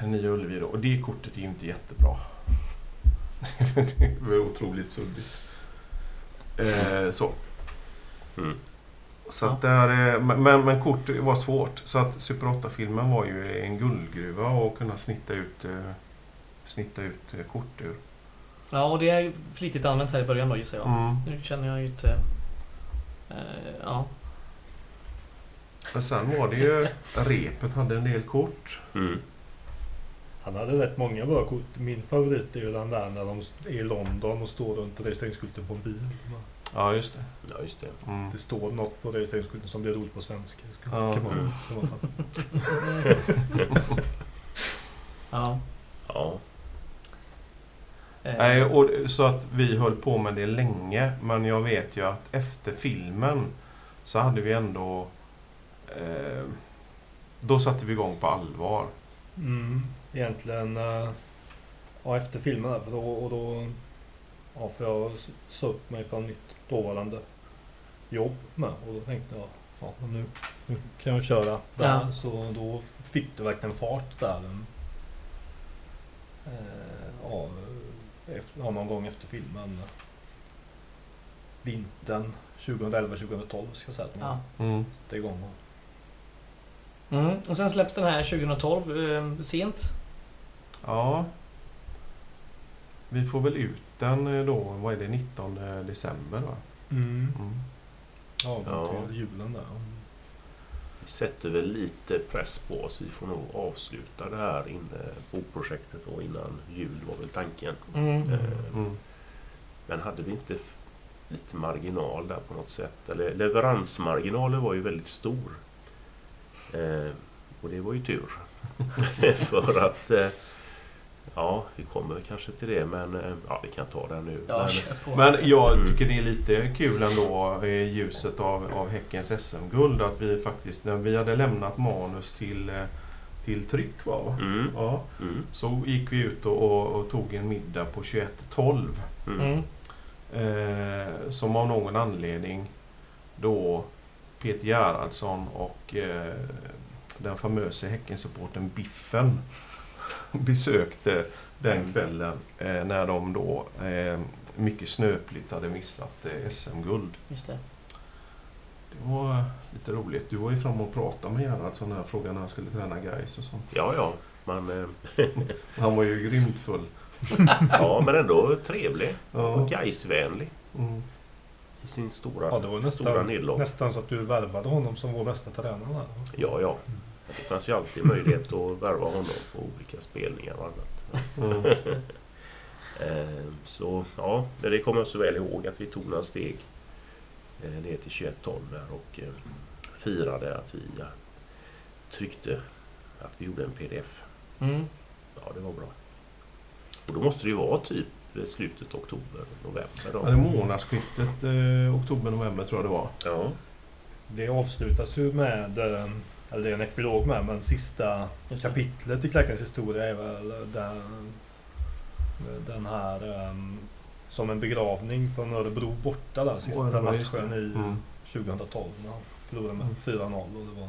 eh, Nya Ullevi. Och det kortet är ju inte jättebra. det var otroligt suddigt. Eh, så. Mm. Så att där, eh, men, men kort var svårt. Så att Super 8-filmen var ju en guldgruva att kunna snitta ut, snitta ut kort ur. Ja, och det är flitigt använt här i början då gissar jag. Mm. Nu känner jag ju inte... Eh, ja. Men sen var det ju, repet hade en del kort. Mm. Han hade rätt många bra kort. Min favorit är ju den där när de är i London och står runt registreringsskylten på en bil. Ja, just det. Ja, just det. Mm. Det står något på registreringsskylten som blir roligt på svenska. Ja. kan man. Ja. Ja. Eh, Nej, och, så att vi höll på med det länge. Men jag vet ju att efter filmen så hade vi ändå... Eh, då satte vi igång på allvar. Mm. Egentligen... eh, ja, efter filmen där, för då, och då ja, för jag sa upp mig från mitt dåvarande jobb med och då tänkte jag ja, nu, nu kan jag köra där. Ja. Så då fick det verkligen fart där. Eh, ja, efter, ja, någon gång efter filmen. Vintern 2011-2012 ska jag säga att man Ja. Mm. satte igång. Och, Mm. Och sen släpps den här 2012, eh, sent. Ja. Vi får väl ut den eh, då, vad är det, 19 december va? Mm. Ja, Ja. till julen där. Sätter väl lite press på oss. Vi får nog avsluta det här inne, bokprojektet då innan jul var väl tanken. Mm. Eh, Mm. Men hade vi inte lite marginal där på något sätt? Eller leveransmarginalen var ju väldigt stor. Eh, och det var ju tur. För att... Eh, ja, vi kommer kanske till det men eh, ja, vi kan ta det nu. Ja, men. Men jag Mm. tycker det är lite kul ändå i ljuset av, av Häckens SM-guld att vi faktiskt, när vi hade lämnat manus till, eh, till tryck va? va? mm, Ja, mm, så gick vi ut och, och, och tog en middag på 21.12 mm, Mm. eh, som av någon anledning då Peter Gerhardsson och eh, den famöse Häckensupporten Biffen besökte den Mm. kvällen eh, när de då eh, mycket snöpligt hade missat eh, SM-guld. Just det. Det var lite roligt. Du var ju fram och pratade med Gerhardsson när frågan när han skulle träna guys och sånt. Ja, ja. Man, eh, Han var ju grymt full. ja, men ändå trevlig Ja. och Gaisvänlig Mm. i sin stora, Ja, det var stora nästan, nederlag. nästan så att du värvade honom som vår bästa tränare. Ja, ja. Det fanns ju alltid möjlighet att värva honom på olika spelningar och annat. Mm. Just det. Eh, Så ja, det kommer jag så väl ihåg att vi tog några steg eh, ner till 21-12 där och eh, firade att vi ja, tryckte att vi gjorde en pdf. Mm. Ja, det var bra. Och då måste det ju vara typ slutet oktober, november Ja, då. det månadsskiftet eh, oktober-november tror jag det var. Ja, Det avslutas ju med, eh, eller det är en epilog med, men sista kapitlet i Klackens historia är väl den, den här um, som en begravning från Örebro borta där, sista just matchen i Mm. 2012 när de förlorade med Mm. 4-0 och det var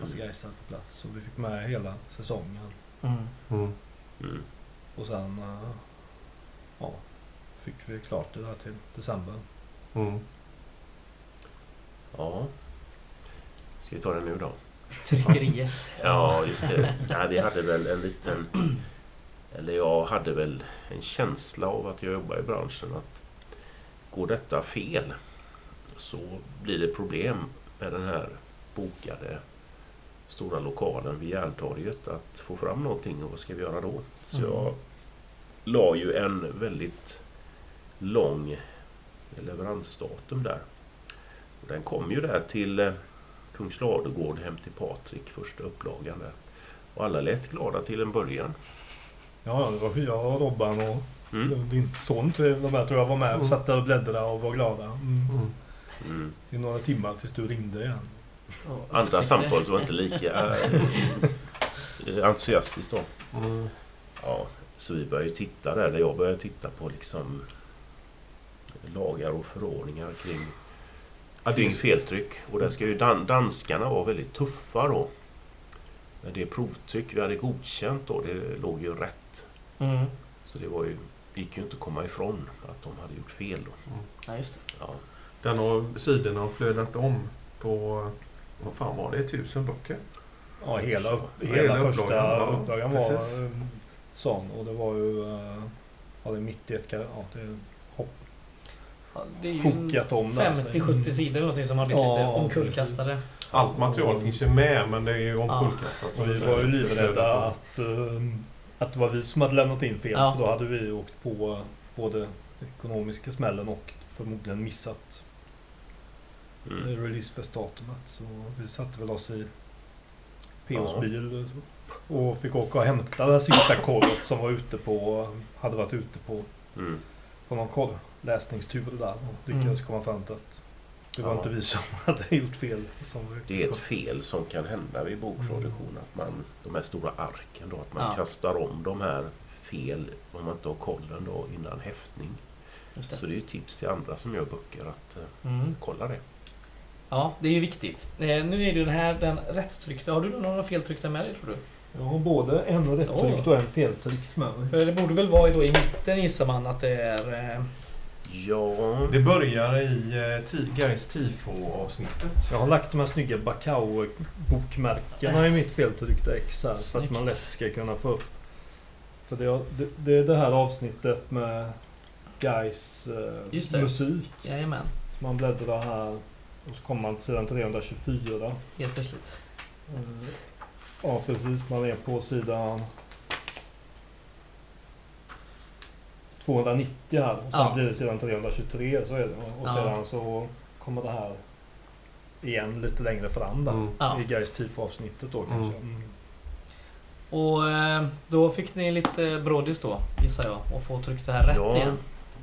Hasse Geistar på plats. Så vi fick med hela säsongen. Mm. Mm. mm. Och sen eh, ja, fick vi klart det där till december. Mm. ja. Ska vi ta det nu då? Tryckeriet. Ja, just det. Ja, vi hade väl en liten... Eller jag hade väl en känsla av att jag jobbar i branschen att går detta fel så blir det problem med den här bokade stora lokalen vid Järntorget att få fram någonting och vad ska vi göra då? Så Mm. jag la ju en väldigt lång leveransdatum där. Och den kom ju där till eh, Kungsladugård hem till Patrik, första upplagan där. Och alla lät glada till en början. Ja, det var jag och Robban och Mm. din son de här tror jag var med. Mm. Satt där och bläddrade och var glada. Mm. Mm. Mm. I några timmar tills du ringde igen. Och Andra samtalet var inte lika eh, entusiastiskt då. Mm. Ja, så vi började ju titta där, där jag började titta på liksom lagar och förordningar kring, Kring det, feltryck. Och där ska ju dan danskarna vara väldigt tuffa då. Det provtryck vi hade godkänt då, det låg ju rätt. Mm. Så det var ju, gick ju inte att komma ifrån att de hade gjort fel då. Ja, just det. Ja, den har, sidorna har flödat om på, vad fan var det, tusen böcker? Ja, hela, Ja, hela, hela första upplagan, upplagan var eh, sån. Och det var ju... eh, Ja, det är mitt i ett... Ja, det det är ju kokat om där. 50-70 sidor någonting som har blivit Ja, lite omkullkastade. Allt material finns ju med men det är ju omkullkastat. Så vi var ju livrädda att, eh, att det var vi som hade lämnat in fel. Ja. För då hade vi åkt på både ekonomiska smällen och förmodligen missat mm. mm. releasefestdatumet. Så vi satte väl oss i POs Ja. bil och fick åka och hämta den sista korret som var ute på, hade varit ute på, Mm. på någon korrläsningstur där och lyckades Mm. komma fram till att det var Ja. inte vi som hade gjort fel. Det är ett fel som kan hända vid bokproduktion. Att man, de här stora arken då, att man Ja. kastar om de här fel om man inte har kollen då innan häftning. Just det. Så det är ju tips till andra som gör böcker att eh, Mm. kolla det. Ja, det är ju viktigt. Eh, nu är det den här, den rättstryckta. Har du några feltryckta med dig tror du? Jag har både en rättryckt och en feltryckt med mig. För det borde väl vara då i mitten gissar man att det är... Eh, Ja, Det börjar i eh, Gais tifo-avsnittet. Jag har lagt de här snygga Bacau-bokmärkena i mitt feltryckta ex här. Så att man Snyggt. lätt ska kunna få upp. För det, det, det är det här avsnittet med Guys Just eh, det. musik. jajamän, Man bläddrar här och så kommer man till sidan 324. helt plötsligt. Eh, Ja precis, man är på sidan 290 här och sen Ja. blir det sidan 323 så är det. Och Ja. sedan så kommer det här igen lite längre fram där. Mm. Ja. I Gais tifo-avsnittet då kanske. Mm. Och eh, då fick ni lite brådis då, gissar jag, och få tryckt det här rätt ja igen.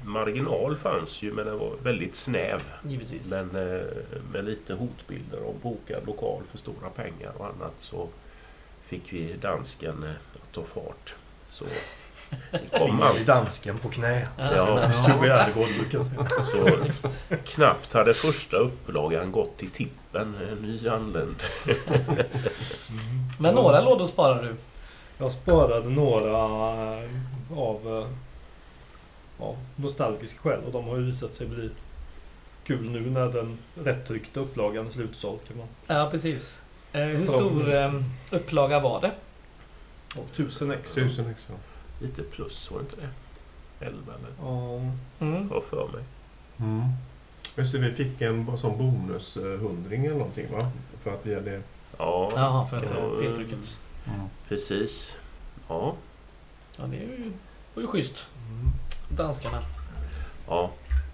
marginal fanns ju men den var väldigt snäv. Givetvis. Men eh, med lite hotbilder om bokad lokal för stora pengar och annat så fick vi dansken eh, att ta fart. Så kom allt. dansken på knä. Ja. Jag säga. Så knappt hade första upplagan gått till tippen, en ny anländ. Men några lådor sparar du. Jag sparade några eh, av eh, ja, nostalgiska skäl och de har ju visat sig bli kul nu när den rättryckta upplagan är slutsåld. Kan man. Ja, precis. Eh, hur stor eh, upplaga var det? Och tusen ex. Tusen extra. Lite plus, var det inte det? 11 eller? Ja, Mm. Har för mig. Mm. Just det, vi fick en sån bonushundring eller någonting va? För att vi hade... Ja, Jaha, för att ja, feltrycket. precis. Ja, Ja, det är ju, var ju schysst. Mm. Danskarna. ja.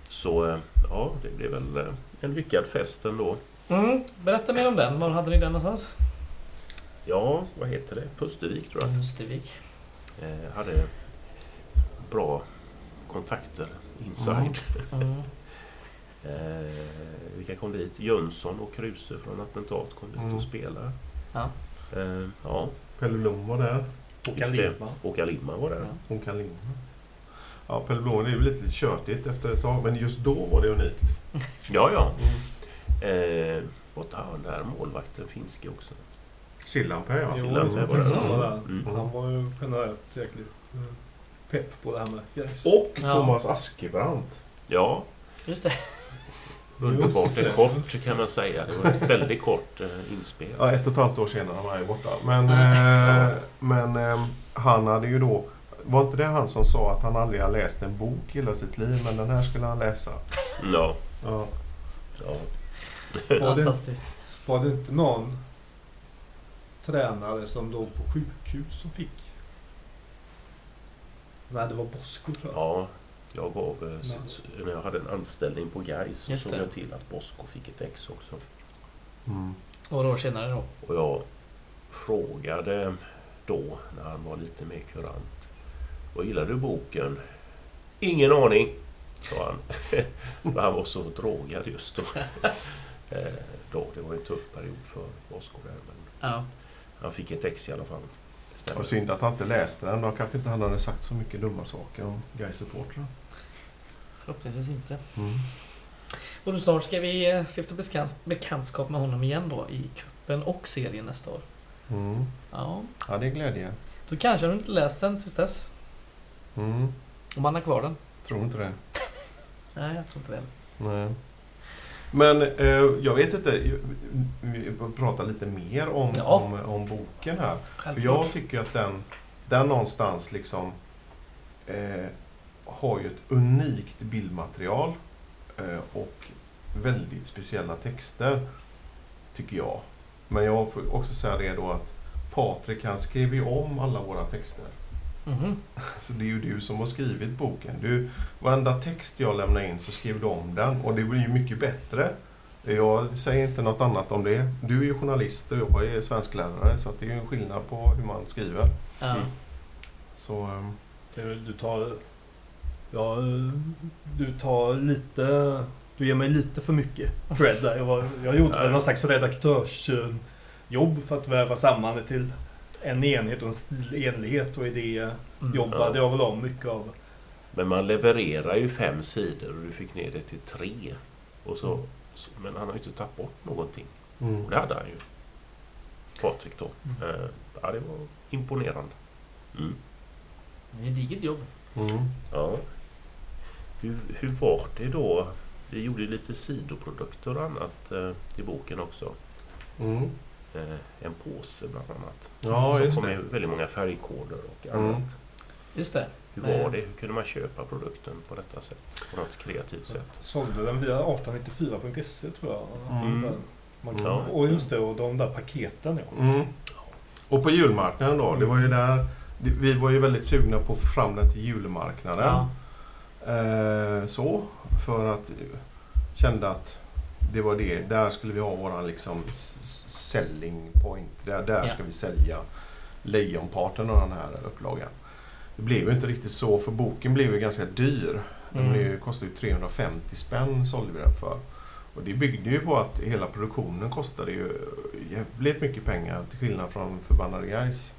Så eh, ja, det blev väl eh, en lyckad fest ändå. Mm. Berätta mer om den. Var hade ni den någonstans? Ja, vad heter det? Pustervik tror jag. Östervik. Eh, hade bra kontakter inside. Mm. Eh, vilka kom dit? Jönsson och Kruse från Attentat kom dit Mm. och spelade. Ja. Eh, ja, Pelle Blom var där. och och Alima var där. Ja. Lindman. Ja, Pelle Blom det är ju lite tjötigt efter ett tag, men just då var det unikt. Ja, ja. Eh, borta hörn där, målvakten finske också. Sillanpää ja. Jo, Sillan, jag det var det. han var där. Mm. Han var ju generellt jäkligt eh, pepp på det här med Gais. Och Ja. Thomas Askebrandt. Ja, Just det. underbart. En kort kan man säga. Det var ett väldigt kort eh, inspel. Ja, ett och ett halvt år senare var han ju borta. Men, eh, men eh, han hade ju då... Var inte det han som sa att han aldrig har läst en bok i hela sitt liv, men den här skulle han läsa? Ja, Ja. ja. Var det, Fantastiskt. var det inte någon tränare som låg på sjukhus som fick? Nej, det var Bosko tror jag. ja. Jag gav, eh, s- när jag hade en anställning på Gais så såg jag till att Bosko fick ett ex också. Mm. Några år senare då. Och jag frågade då, när han var lite mer kurant. Vad gillar du boken? Ingen aning, sa han. för han var så drogad just då. Eh, då. Det var en tuff period för Bosko där. Men Ja. Han fick ett ex i alla fall. Det var synd att han inte läste den. Då kanske inte han hade sagt så mycket dumma saker om gais supportrar Förhoppningsvis inte. mm. Och då snart ska vi eh, stifta bekants- bekantskap med honom igen då i cupen och serien nästa år. mm. Ja, Ja, det är glädje. då kanske du inte läst den tills dess. Mm. Om han har kvar den. Tror inte det. Nej, jag tror inte det. Nej. Men eh, jag vet inte, vi pratar lite mer om, Ja. om, om boken här. För Självklart. jag tycker att den, den någonstans liksom eh, har ju ett unikt bildmaterial eh, och väldigt speciella texter, tycker jag. Men jag får också säga det då att Patrik han skrev ju om alla våra texter. Mhm. Så det är ju du som har skrivit boken. Du, varenda text jag lämnar in så skriver du om den och det blir ju mycket bättre. Jag säger inte något annat om det. Du är ju journalist och jag är svensklärare så att det är ju en skillnad på hur man skriver. Ja. Mm. Så, ehm, väl- Du tar... Ja, du tar lite... Du ger mig lite för mycket cred där. Jag, var, jag gjorde väl någon slags redaktörsjobb för att väva samman det till en enhet och en stilenlighet och idé Mm. jobbade jag väl om mycket av. Men man levererar ju fem sidor och du fick ner det till tre. Och så, så, men han har ju inte tagit bort någonting. Mm. Och det hade han ju. Patrik då. Mm. Eh, ja, det var imponerande. Mm. Det är ett digert jobb. Mm. Ja. Hur, hur var det då? Vi gjorde lite sidoprodukter och annat eh, i boken också. Mm. Eh, en påse bland annat. Ja, som just kom det. med väldigt många färgkoder och Mm. annat. Just det. Hur var det? Hur kunde man köpa produkten på detta sätt? På något kreativt sätt? Sålde den via 1894.se tror jag. Mm. Man kan, Ja. Och just det, och de där paketen ja. Mm. Och på julmarknaden då, det var ju där vi var ju väldigt sugna på att få fram den till julmarknaden. Ja. Eh, så, för att eh, kände att det var det, där skulle vi ha våran liksom selling point. Där, där Ja. ska vi sälja lejonparten av den här upplagan. Det blev ju inte riktigt så för boken blev ju ganska dyr. Den Mm. blev, kostade ju 350 spänn sålde vi den för. Och det byggde ju på att hela produktionen kostade ju jävligt mycket pengar till skillnad från Förbannade Guys.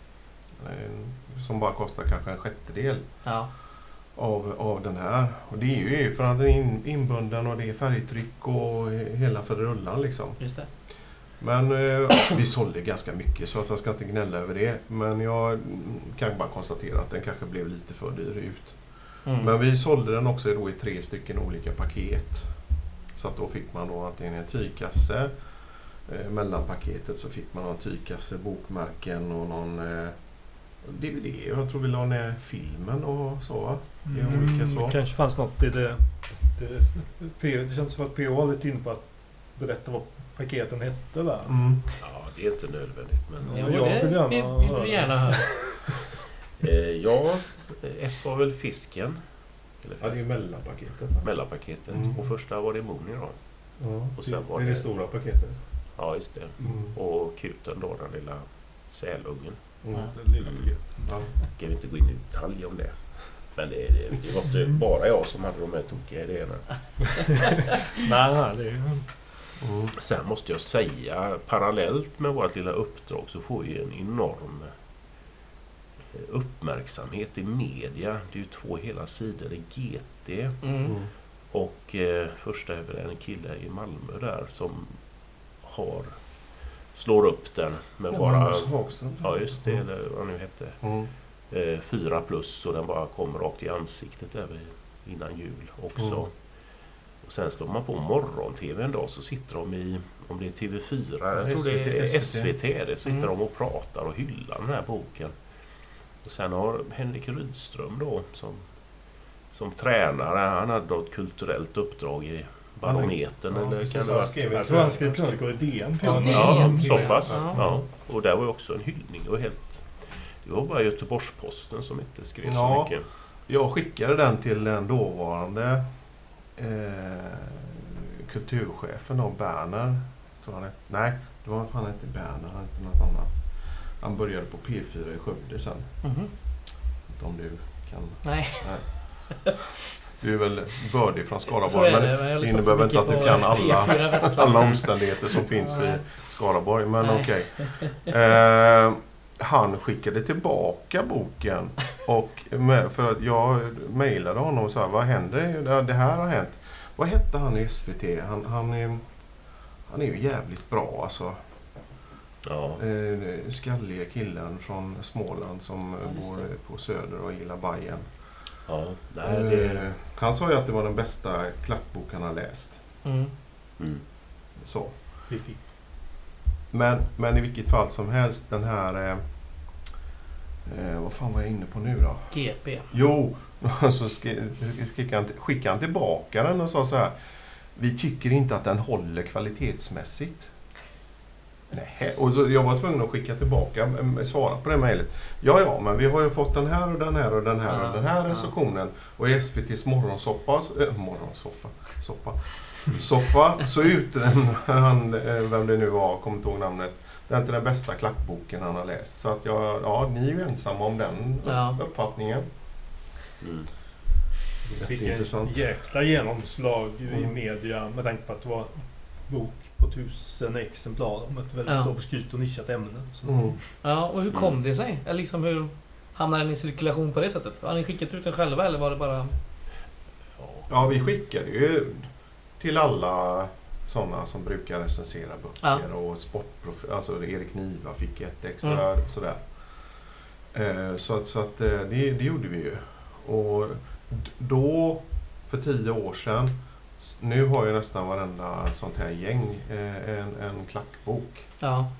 Eh, Som bara kostar kanske en sjättedel Ja. Av, av den här. Och det är ju för att den är in, inbunden och det är färgtryck och hela faderullan liksom. Just det. Men eh, vi sålde ganska mycket så att jag ska inte gnälla över det. Men jag kan bara konstatera att den kanske blev lite för dyr ut. Mm. Men vi sålde den också då i tre stycken olika paket. Så att då fick man då antingen en tygkasse. Eh, mellan paketet så fick man en tygkasse, bokmärken och någon eh, DVD. Jag tror vi la ner filmen och så va? Det är olika så. Det kanske fanns något i det. Det, det känns som att PO var lite inne på att berätta vad paketen hette där. Mm. Ja, det är inte nödvändigt. Men, Ja, jag det vill gärna vill, höra. vill vi gärna höra. eh, ja, ett var väl fisken. Eller Ja, det är mellanpaketet. Mellanpaketet. Mm. Och första var det Mooney då. Ja, Och sen var det är det det- stora paketet. Ja, just det. Mm. Och kuten då, den lilla sälungen. Mm. Det lilla paketet. Ja. Ska vi inte gå in i detalj om det. Men det, det, det var inte bara jag som hade de här tokiga idéerna. Nej, nej, det är. Mm. Sen måste jag säga, parallellt med vårt lilla uppdrag så får vi en enorm eh, uppmärksamhet i media. Det är ju två hela sidor i GT. Mm. Mm. Och eh, första är väl en kille i Malmö där som har slår upp den med Ja, bara... Magnus Hagström. Ja just det, eller vad han nu hette. Mm. Eh, fyra plus och den bara kom rakt i ansiktet där innan jul också. Mm. Och sen slår man på morgon-tv en dag så sitter de i, om det är TV4, jag tror SVT, det är SVT. SVT, det sitter Mm. de och pratar och hyllar den här boken. Och sen har Henrik Rydström då som, som tränare, han hade något kulturellt uppdrag i Barometern Ja, eller kan det vara? skrev Jag tror han skrev krönikor i DN till och med. det- Ja, så pass. Ja. Ja. Och där var ju också en hyllning. Det var, helt, det var bara Göteborgs-Posten som inte skrev så Ja. mycket. Jag skickade den till den dåvarande eh, kulturchefen då, Berner. Tror han hette. Nej, det var fan inte Berner, han hette något annat. Han började på P4 i Skövde sen. Mhm. Inte om du kan... Nej, Du är väl bördig från så Skaraborg. är Men det. Men har det så innebär väl inte att du kan alla, P4 Västland. alla omständigheter som finns i Nej. Skaraborg. Men Nej. okej. Eh, han skickade tillbaka boken. Och med, för att jag mejlade honom och sa vad händer? Ja, Det här har hänt. Vad hette han i SVT? Han, han, är, han är ju jävligt bra alltså. Ja. Eh, skalliga killen från Småland som Ja, bor det. på Söder och gillar Bajen. ja. Nej, det... Eh, han sa ju att det var den bästa klappbok han har läst. Mm. Mm. Så. Fiffi. Men, men i vilket fall som helst den här... Eh, eh, vad fan var jag inne på nu då? GP. Jo, så sk- skickade han, skickade han tillbaka den och sa så här. Vi tycker inte att den håller kvalitetsmässigt. Nej, och jag var tvungen att skicka tillbaka, svara på det mejlet. Ja, ja, men vi har ju fått den här och den här och den här Ja, och den här ja. recensionen. Och i SVTs morgonsoppa, äh, morgonsoffa, soppa, soffa, så utnämnde han, eh, vem det nu var, kommer inte ihåg namnet, det är inte den bästa klappboken han har läst. Så att jag, ja, ni är ju ensamma om den Ja. uppfattningen. Mm. Fick en jäkla genomslag i Mm. media med tanke på att det var bok på tusen exemplar om ett väldigt Ja. obskyrt och nischat ämne. Så. Mm. Ja, och hur kom Mm. det sig? Eller liksom hur hamnade den i cirkulation på det sättet? Har ni skickat ut den själva eller var det bara... Ja. Ja, vi skickade ju till alla sådana som brukar recensera böcker Ja. och sportprofiler. Alltså Erik Niva fick ett extra sådär. Eh, så att, så att eh, det, det gjorde vi ju. Och då, för tio år sedan, nu har ju nästan varenda sånt här gäng eh, en, en klackbok. Ja.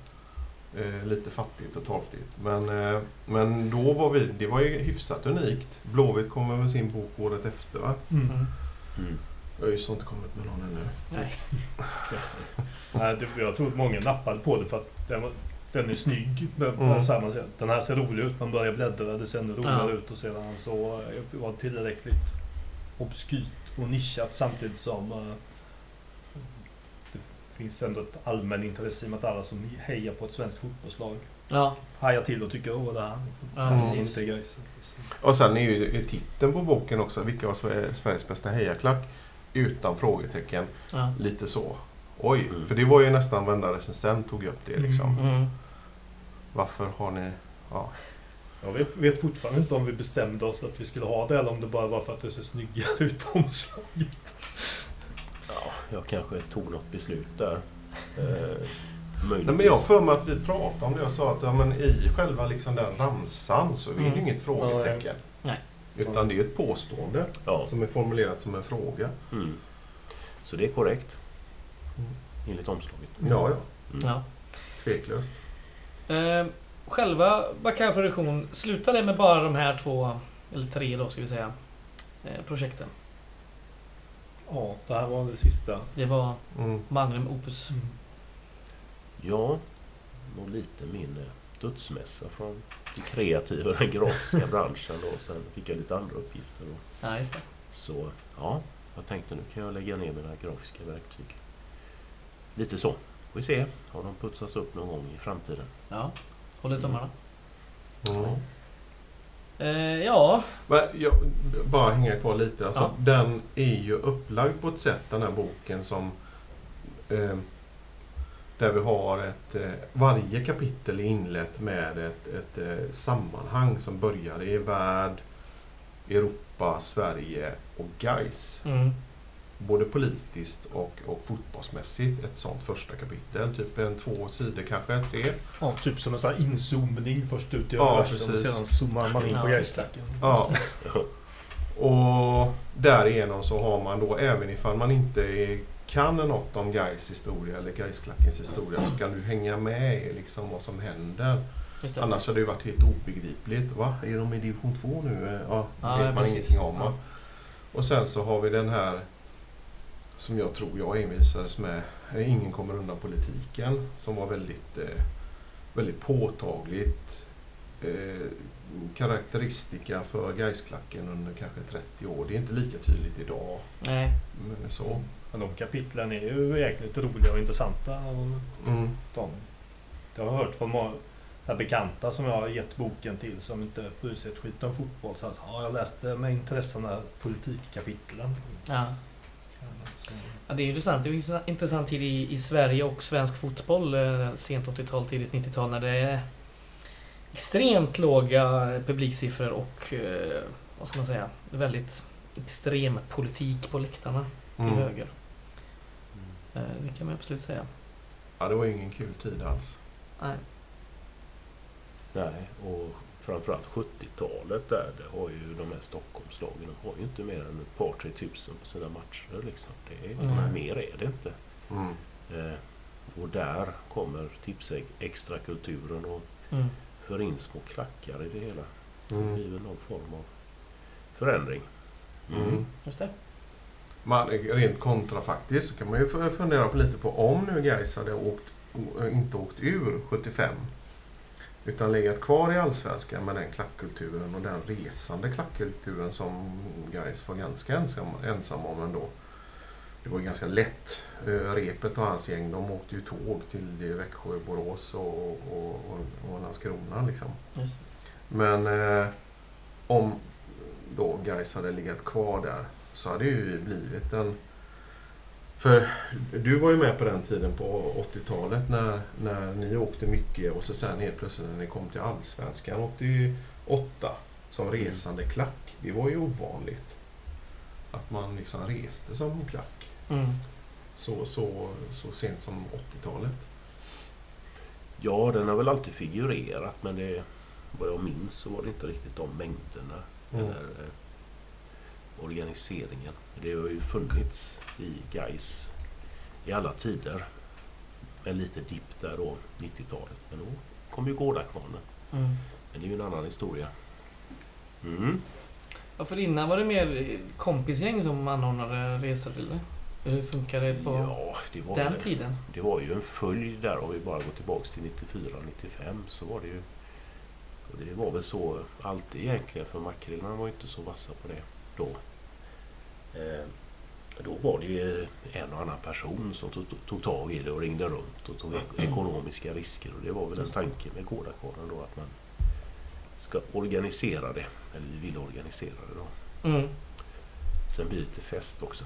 Eh, lite fattigt och torftigt. Men, eh, men då var vi, det var ju hyfsat unikt. Blåvitt kommer med sin bok året efter va? Mm. Mm. ÖIS har inte kommit med någon ännu. Nej. Nej, det, jag tror att många nappade på det för att den, var, den är snygg. Mm. Den här ser rolig ut. Man börjar bläddra, det ser ännu roligare Ja. ut. Och sedan så var det tillräckligt obskyrt och nischat samtidigt som eh, det finns ändå ett allmän intresse i och med att alla som hejar på ett svenskt fotbollslag Ja, hajar till och tycker åh det här. Liksom. ja Mm. Precis. inte grejs. Och sen är ju titeln på boken också, vilka var Sver- Sveriges bästa hejaklack? Utan frågetecken. Ja. Lite så. Oj, Mm. för det var ju nästan varenda recensent tog upp det liksom. Mm. Mm. Varför har ni... Ja. Jag vet, fortfarande inte om vi bestämde oss att vi skulle ha det eller om det bara var för att det ser snyggare ut på omslaget. Ja, jag kanske tog något beslut där. Eh, Nej, men jag för mig att vi pratade om det. Jag sa att ja, men i själva liksom den ramsan så är det Mm. ju inget frågetecken. Utan det är ett påstående Ja. som är formulerat som en fråga. Mm. Så det är korrekt. Mm. Enligt omslaget. Ja, ja. Mm. Ja. Tveklöst. Eh, själva Baccar Produktion, slutade det med bara de här två, eller tre då ska vi säga, eh, projekten? Ja, det här var det sista. Det var Mm. Magnum Opus. Ja, nog lite min eh, dödsmässa från kreativa, den grafiska branschen då. Sen fick jag lite andra uppgifter. Då. Ja, just det. Så ja, jag tänkte nu kan jag lägga ner mina grafiska verktyg. Lite så. Får vi se om de putsas upp någon gång i framtiden. Ja, håller tummarna. Mm. Eh, ja, Men jag, bara hänga kvar lite. Alltså, Ja. Den är ju upplagd på ett sätt, den här boken, som eh, där vi har ett... Eh, varje kapitel är inlett med ett, ett eh, sammanhang som börjar i värld, Europa, Sverige och Gais. mm, Både politiskt och, och fotbollsmässigt. Ett sånt första kapitel. Typ en två sidor kanske, tre. Ja, typ som en sån här inzoomning först ut i Ja, universum och sedan zoomar man in på grejsklacken. Ja. Och därigenom så har man då, även ifall man inte är, kan något om Gais historia eller Gaisklackens historia, så kan du hänga med i liksom vad som händer. Annars hade det varit helt obegripligt. Va? Är de i division 2 nu? Ja, Ja, vet man precis. ingenting om. Ja. Och sen så har vi den här som jag tror jag envisades med. Ingen kommer undan politiken. Som var väldigt, eh, väldigt påtagligt eh, karaktäristika för Gaisklacken under kanske 30 år. Det är inte lika tydligt idag. Nej. Men så. Men de kapitlen är ju jäkligt roliga och intressanta. Och Mm. de, jag har hört från många bekanta som jag har gett boken till som inte bryr sig ett skit om fotboll. Så att, ja, jag läste med intresse de här politikkapitlen. Ja. Ja, det är intressant. Det är en intressant tid i, i Sverige och svensk fotboll. eh, Sent 80-tal, tidigt 90-tal när det är extremt låga publiksiffror och eh, vad ska man säga, väldigt extrem politik på läktarna till Mm. höger. Eh, Det kan man absolut säga. Ja, det var ingen kul tid alls. Nej. Nej, och framförallt 70-talet där, det har ju de här Stockholmslagen, de har ju inte mer än ett par, tre tusen på sina matcher liksom. Det är, Nej. Mer är det inte. Mm. Eh, och där kommer tips extra kulturen och Mm. för in små klackar i det hela. Det Mm. blir väl någon form av förändring. Mm. Just det. Man, rent kontrafaktiskt så kan man ju fundera på lite på om nu Gais hade åkt, o- inte åkt ur 75 utan legat kvar i Allsvenskan med den klackkulturen och den resande klackkulturen som Gais var ganska ensam, ensam om ändå. Det var ju ganska lätt. Eh, Repet och hans gäng de åkte ju tåg till Växjö, Borås och, och, och, och Landskrona liksom. Men eh, om då Gais hade legat kvar där så hade det ju blivit en För du var ju med på den tiden på 80-talet när, när ni åkte mycket och så sen helt plötsligt när ni kom till Allsvenskan 88 som resande klack. Det var ju ovanligt. Att man liksom reste som en klack Mm. så, så, så sent som 80-talet. Ja, den har väl alltid figurerat men det, vad jag minns så var det inte riktigt de mängderna. Mm. Eller eh, organiseringen. Det har ju funnits i Gais i alla tider. Med lite dipp där då, 90-talet. Men då kom ju Gårdakvarnen. Mm. Men det är ju en annan historia. Mm. Ja, för innan var det mer kompisgäng som anordnade resor, eller? Hur funkar det på Ja, det var, den ju, tiden? det var ju en följd där. Om vi bara går tillbaks till 94-95 så var det ju... Och det var väl så alltid egentligen för makrillarna var ju inte så vassa på det då. Eh, då var det ju en och annan person som tog, tog tag i det och ringde runt och tog ek- ekonomiska risker. Och det var väl en tanke med Gårdakvarnen då att man ska organisera det. Eller vi vill organisera det då. Mm. Sen blir det till fest också.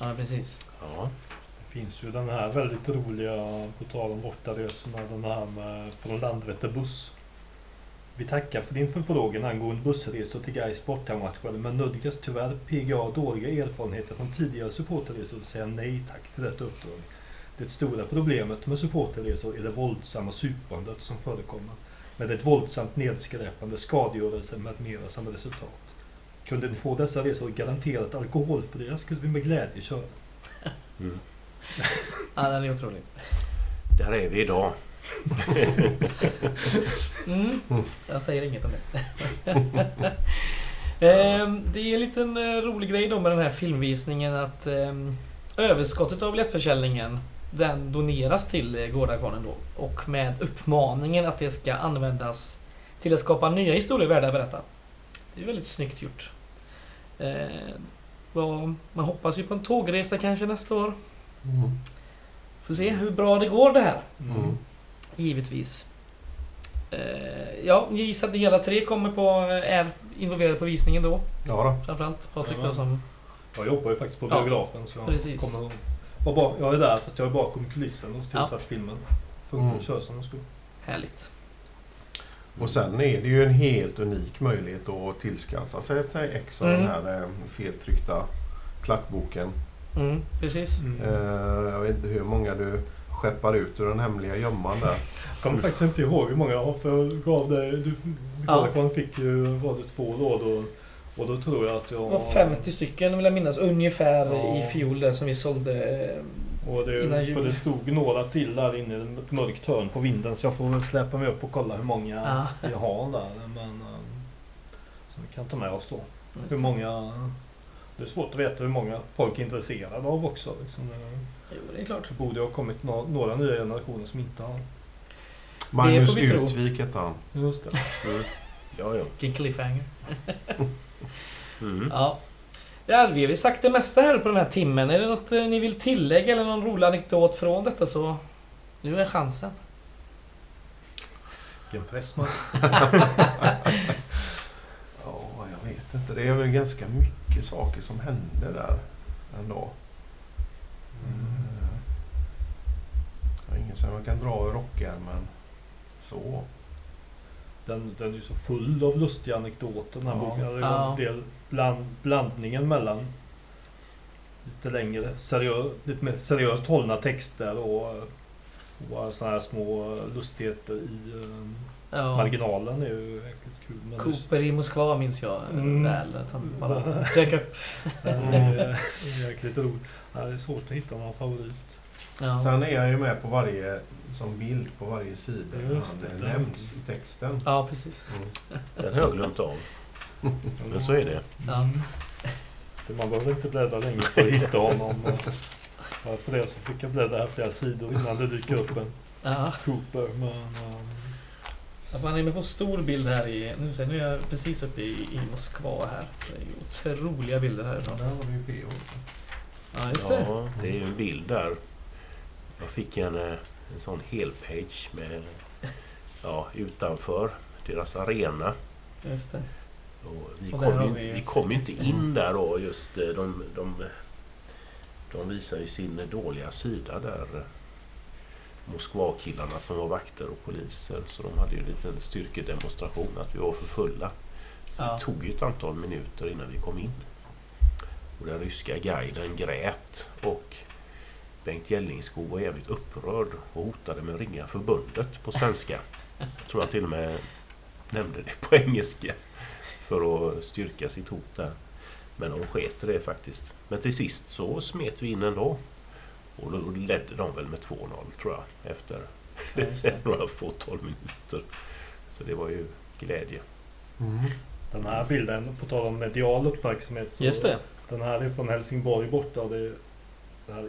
Ja, precis. Ja. Det finns ju den här väldigt roliga, på tal om bortaresorna, den här med från Landvetter buss. Vi tackar för din förfrågan angående bussresor till Gais bortamatcher men nödgas tyvärr PGA dåliga erfarenheter från tidigare supporterresor och säga nej tack till detta uppdrag. Det stora problemet med supporterresor är det våldsamma supandet som förekommer. Med ett våldsamt nedskräpande, skadegörelse med mera som resultat. Kunde ni få dessa resor garanterat alkoholfria skulle vi med glädje köra. Mm. Ja, den är otrolig. Där är vi idag. Mm. Jag säger inget om det. Ehm, det är en liten eh, rolig grej då med den här filmvisningen att ehm, överskottet av biljettförsäljningen den doneras till eh, Gårdakvarnen då. Och med uppmaningen att det ska användas till att skapa nya historier värda att berätta. Det är väldigt snyggt gjort. Eh, vad- man hoppas ju på en tågresa kanske nästa år. Mm. Får se hur bra det går det här. Mm. Givetvis. Eh, ja, jag gissar att ni alla tre kommer på, är involverade på visningen då. Ja då. Framförallt Patrik Ja. då som... Jag jobbar ju faktiskt på Ja, biografen så jag precis. kommer vara bak- Jag är där fast jag är bakom kulissen och ser Ja. så att filmen funkar Mm. och kör som den ska. Härligt. Och sen är det ju en helt unik möjlighet att tillskansa sig ett ex av Mm. den här eh, feltryckta klackboken. Mm, precis. Eh, jag vet inte hur många du skeppar ut ur den hemliga gömman där. Jag kommer faktiskt inte ihåg hur många jag för jag gav dig... Du, Ja. ja. fick ju, var det två råd och, och då tror jag att jag... Det var 50 stycken vill jag minnas ungefär Ja. i fjol där som vi sålde. eh, Och det, innan för jul. det stod några till där inne i ett mörkt hörn på vinden så jag får väl släppa mig upp och kolla hur många Ja. jag har där. Men, um, så vi kan ta med oss då. just Hur många... Det är svårt att veta hur många folk är intresserade av också. Liksom. Jo, det är klart. Så borde det ha kommit nå- några nya generationer som inte har... Magnus. Utvik hette han. Just det. Mm. Ja, ja. Vilken cliffhanger. Mm. Ja. Ja, vi har väl sagt det mesta här på den här timmen. Är det något eh, ni vill tillägga eller någon rolig anekdot från detta så... Nu är chansen. Vilken press man... Ja, jag vet inte. Det är väl ganska mycket saker som hände där ändå. Mm. Ingen som jag kan dra ur rockärmen. Så. Den, den är ju så full av lustiga anekdoter den här Ja. boken. Det Ja. var en del bland, blandningen mellan lite längre, seriö, lite mer seriöst hållna texter och, och sådana här små lustigheter i eh, Ja. marginalen är ju kul. Men det- Cooper i Moskva minns jag Mm. väl. Att han bara dök upp. det är jäkligt roligt. Det är svårt att hitta någon favorit. Ja. Sen är jag ju med på varje som bild på varje sida. Just Han det. nämns i texten. ja, precis. Mm. Den har jag glömt av. Men så är det. Ja. Man behöver inte bläddra länge för att hitta honom. För det så fick jag bläddra här flera sidor innan det dyker upp en Ja. Cooper. Men, um, Att man är med på stor bild här i... Nu ser nu är jag precis uppe i, i Moskva här. Det är otroliga bilder härifrån. Där har vi ju PO. Ja, just det. Ja, det är ju en bild där. Jag fick en, eh, en sån helpage med ja, utanför deras arena. Just det. Och vi, Och kom ju, vi- vi kom inte in där då just eh, de, de, De visar ju sin dåliga sida där. Moskvakillarna som var vakter och poliser. Så de hade ju en liten styrkedemonstration att vi var för fulla. Så Ja. det tog ju ett antal minuter innan vi kom in. Och den ryska guiden grät och Bengt Gällingskog var jävligt upprörd och hotade med att ringa förbundet på svenska. Jag tror jag till och med nämnde det på engelska för att styrka sitt hot där. Men de sket det faktiskt. Men till sist så smet vi in ändå. Och då ledde de väl med 2-0 tror jag efter Ja, några fåtal minuter. Så det var ju glädje. Mm. Den här bilden, på tal om medial uppmärksamhet. Så Just det. Den här är från Helsingborg borta. Och det, är- det här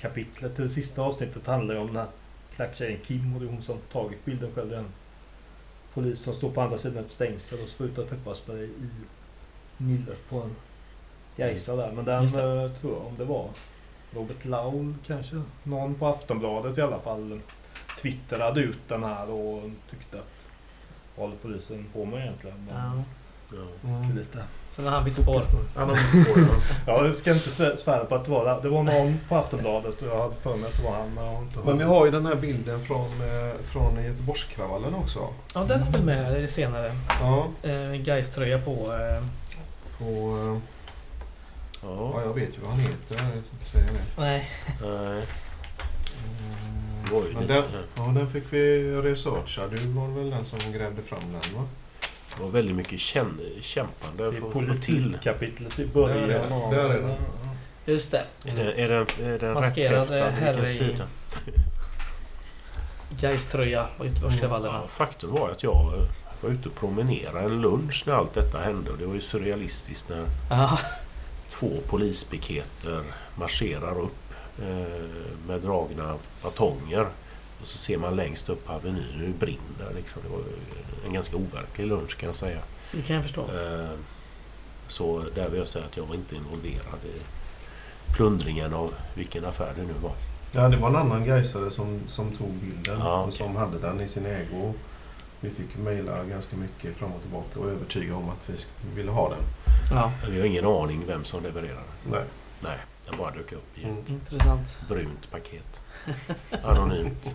inledningskapitlet till det sista avsnittet handlar om den här klacktjejen Kim. Och det är hon som tagit bilden själv. Det är en polis som står på andra sidan ett stängsel och sprutar pepparspray i nyllet på en Gaisa där. Men den eh, tror jag, om det var Robert Laul kanske. Någon på Aftonbladet i alla fall twittrade ut den här och tyckte att vad håller polisen på med egentligen? Men Ja. Ja. Mm. Lite. Sen har han bytt spår. Han har bytt spår, ja. Ja, jag ska inte svä- svära på att det var det. Det var någon på Aftonbladet och jag hade för mig att det var han. Men jag har inte Men vi har ju den här bilden från, eh, från Göteborgskravallen också. Ja, den är väl med senare. Ja, Eh, Gais-tröja på. Eh, och, eh, Ja. ja, jag vet ju vad han heter. Jag ska inte säga det. nej. Nej, Mm, det lite... den, ja, den fick vi researcha. Du var väl den som grävde fram den va? Det var väldigt mycket känn, kämpande Det är för att få till. politikkapitlet i Där är början den. Där är den. Just det. Är den, är den, är den Maskerad, rätt häftad? eh, herre i-? Gais-tröja på Göteborgskravallerna. Ja, faktum var att jag eh, var ute och promenerade en lunch när allt detta hände. Och det var ju surrealistiskt när Ja. två polispiketer marscherar upp eh, med dragna batonger. Och så ser man längst upp på Avenyn hur det brinner. Liksom. Det var en ganska overklig lunch kan jag säga. Det kan jag förstå. Eh, Så där vill jag säga att jag var inte involverad i plundringen av vilken affär det nu var. Ja, det var en annan gaisare som, som tog bilden Ja, och okej. som hade den i sin ägo. Vi fick mejla ganska mycket fram och tillbaka och övertyga om att vi ville ha den. Ja, Vi har ingen aning vem som levererade. Nej. Nej, den bara dök upp i Mm. ett intressant. brunt paket. Anonymt.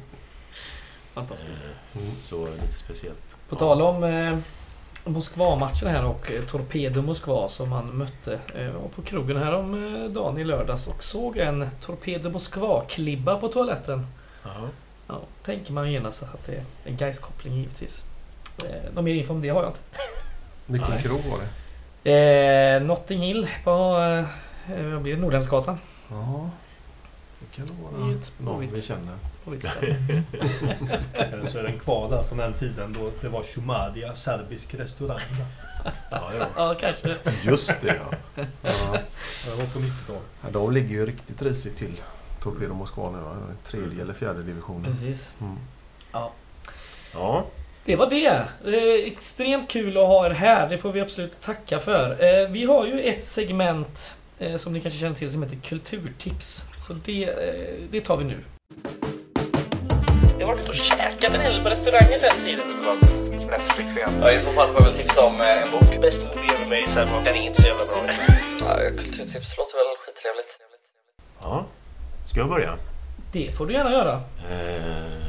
Fantastiskt. Eh, Mm. Så lite speciellt. På tal om eh, Moskva-matchen här och eh, Torpedo Moskva som man mötte. Eh, var på krogen här om eh, dagen i lördags och såg en Torpedo Moskva-klibba på toaletten. Ja. Ja, tänker man genast att det är en Gais-koppling givetvis. Eh, någon mer info om det har jag inte. Vilken Nej. krog var det? Eh, Notting Hill på eh? Nordhemsgatan. Ja, det kan vara ju ett någon vi känner. Eller så är den kvar där från den tiden då det var Shumadia, serbisk restaurang. Ja, ja. ja, kanske. Just det ja. ja. Det var på 90-talet. Ja, De ligger ju riktigt risigt till. Torpedo Moskva nu. va? Tredje eller fjärde divisionen. Precis. Mm. ja. Det var det. Eh, extremt kul att ha er här. Det får vi absolut tacka för. Eh, vi har ju ett segment eh, som ni kanske känner till som heter Kulturtips. Så det, eh, det tar vi nu. Jag har varit och käkat en hel del på restauranger sen tiden. Netflix igen. Ja, I så fall får jag väl tipsa om eh, en bok. Best movie ever made, så här, den är inte så jävla bra. Ja, kulturtips låter väl skittrevligt. ja. Ska jag börja? Det får du gärna göra. Eh,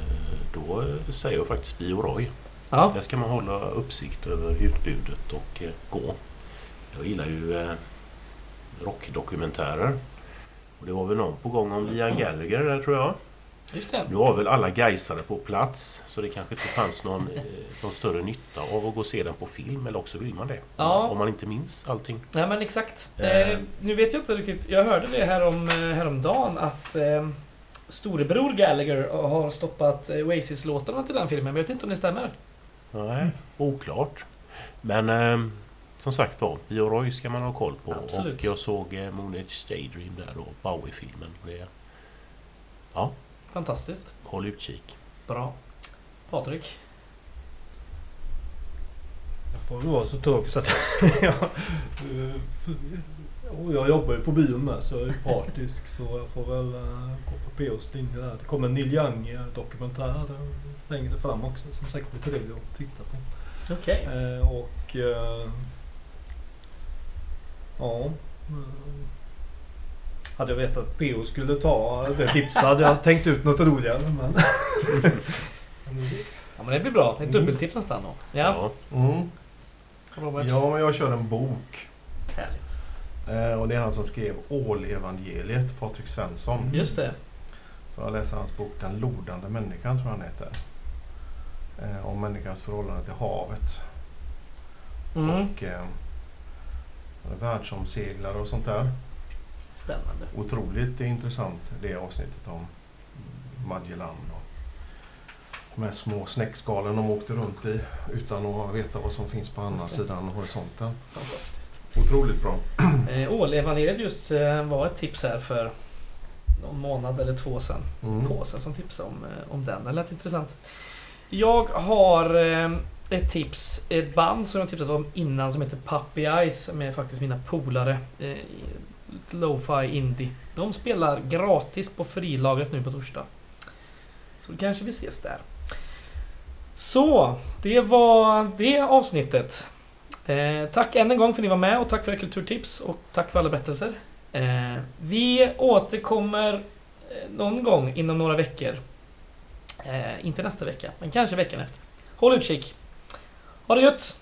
då säger jag faktiskt Bio Roy. Ja. Där ska man hålla uppsikt över utbudet och eh, gå. Jag gillar ju eh, rockdokumentärer. Och det var väl någon på gång om Liam Gallagher där tror jag. Just det. Nu var väl alla Gaisare på plats så det kanske inte fanns någon, eh, någon större nytta av att gå och se den på film eller också vill man det. Ja. Om man inte minns allting. Nej men exakt. Eh. Eh, nu vet jag inte riktigt. Jag hörde det här om, eh, häromdagen att eh, storebror Gallagher har stoppat Oasis-låtarna till den filmen. Men jag vet inte om det stämmer. Nej, oklart. Men eh, som sagt var, Bio Roy ska man ha koll på. Absolut. Och jag såg eh, Moon Age Daydream där då, Bowie-filmen. Det- Fantastiskt. Håll utkik. Bra. Patrik? Jag får väl vara så tråkig så att jag... och jag jobbar ju på bion med så jag är partisk så jag får väl uh, gå på POs linje där. Det kommer en Neil Young dokumentär längre fram också som säkert blir trevlig att titta på. Okej. Eh, och... Ja. eh, Hade jag vetat att PO skulle ta det tipset hade jag tänkt ut något roligare. Men... Ja men det blir bra. Ett dubbeltips nästan då. Ja, Mm. Ja, men jag kör en bok. Härligt. Eh, och det är han som skrev Ålevangeliet, Patrik Svensson. Just det. Så jag läser hans bok Den lodande människan, tror jag han heter. Eh, om människans förhållande till havet. Mm. Och eh, världsomseglare och sånt där. Spännande. Otroligt intressant det avsnittet om Magellan. Och de här små snäckskalen de åkte runt i utan att veta vad som finns på andra sidan horisonten. Fantastiskt. Otroligt bra. Eh, Ålevangeliet just eh, var ett tips här för någon månad eller två sedan. Mm. Påse som tipsade om, eh, om den. Det lät intressant. Jag har eh, ett tips, ett band som jag tipsat om innan som heter Puppy Eyes med faktiskt mina polare. Eh, lo-fi indie. De spelar gratis på frilagret nu på torsdag. Så då kanske vi ses där. Så, det var det avsnittet. Eh, tack än en gång för att ni var med och tack för era kulturtips och tack för alla berättelser. Eh, vi återkommer eh, någon gång inom några veckor. Eh, inte nästa vecka, men kanske veckan efter. Håll utkik. Ha det gött!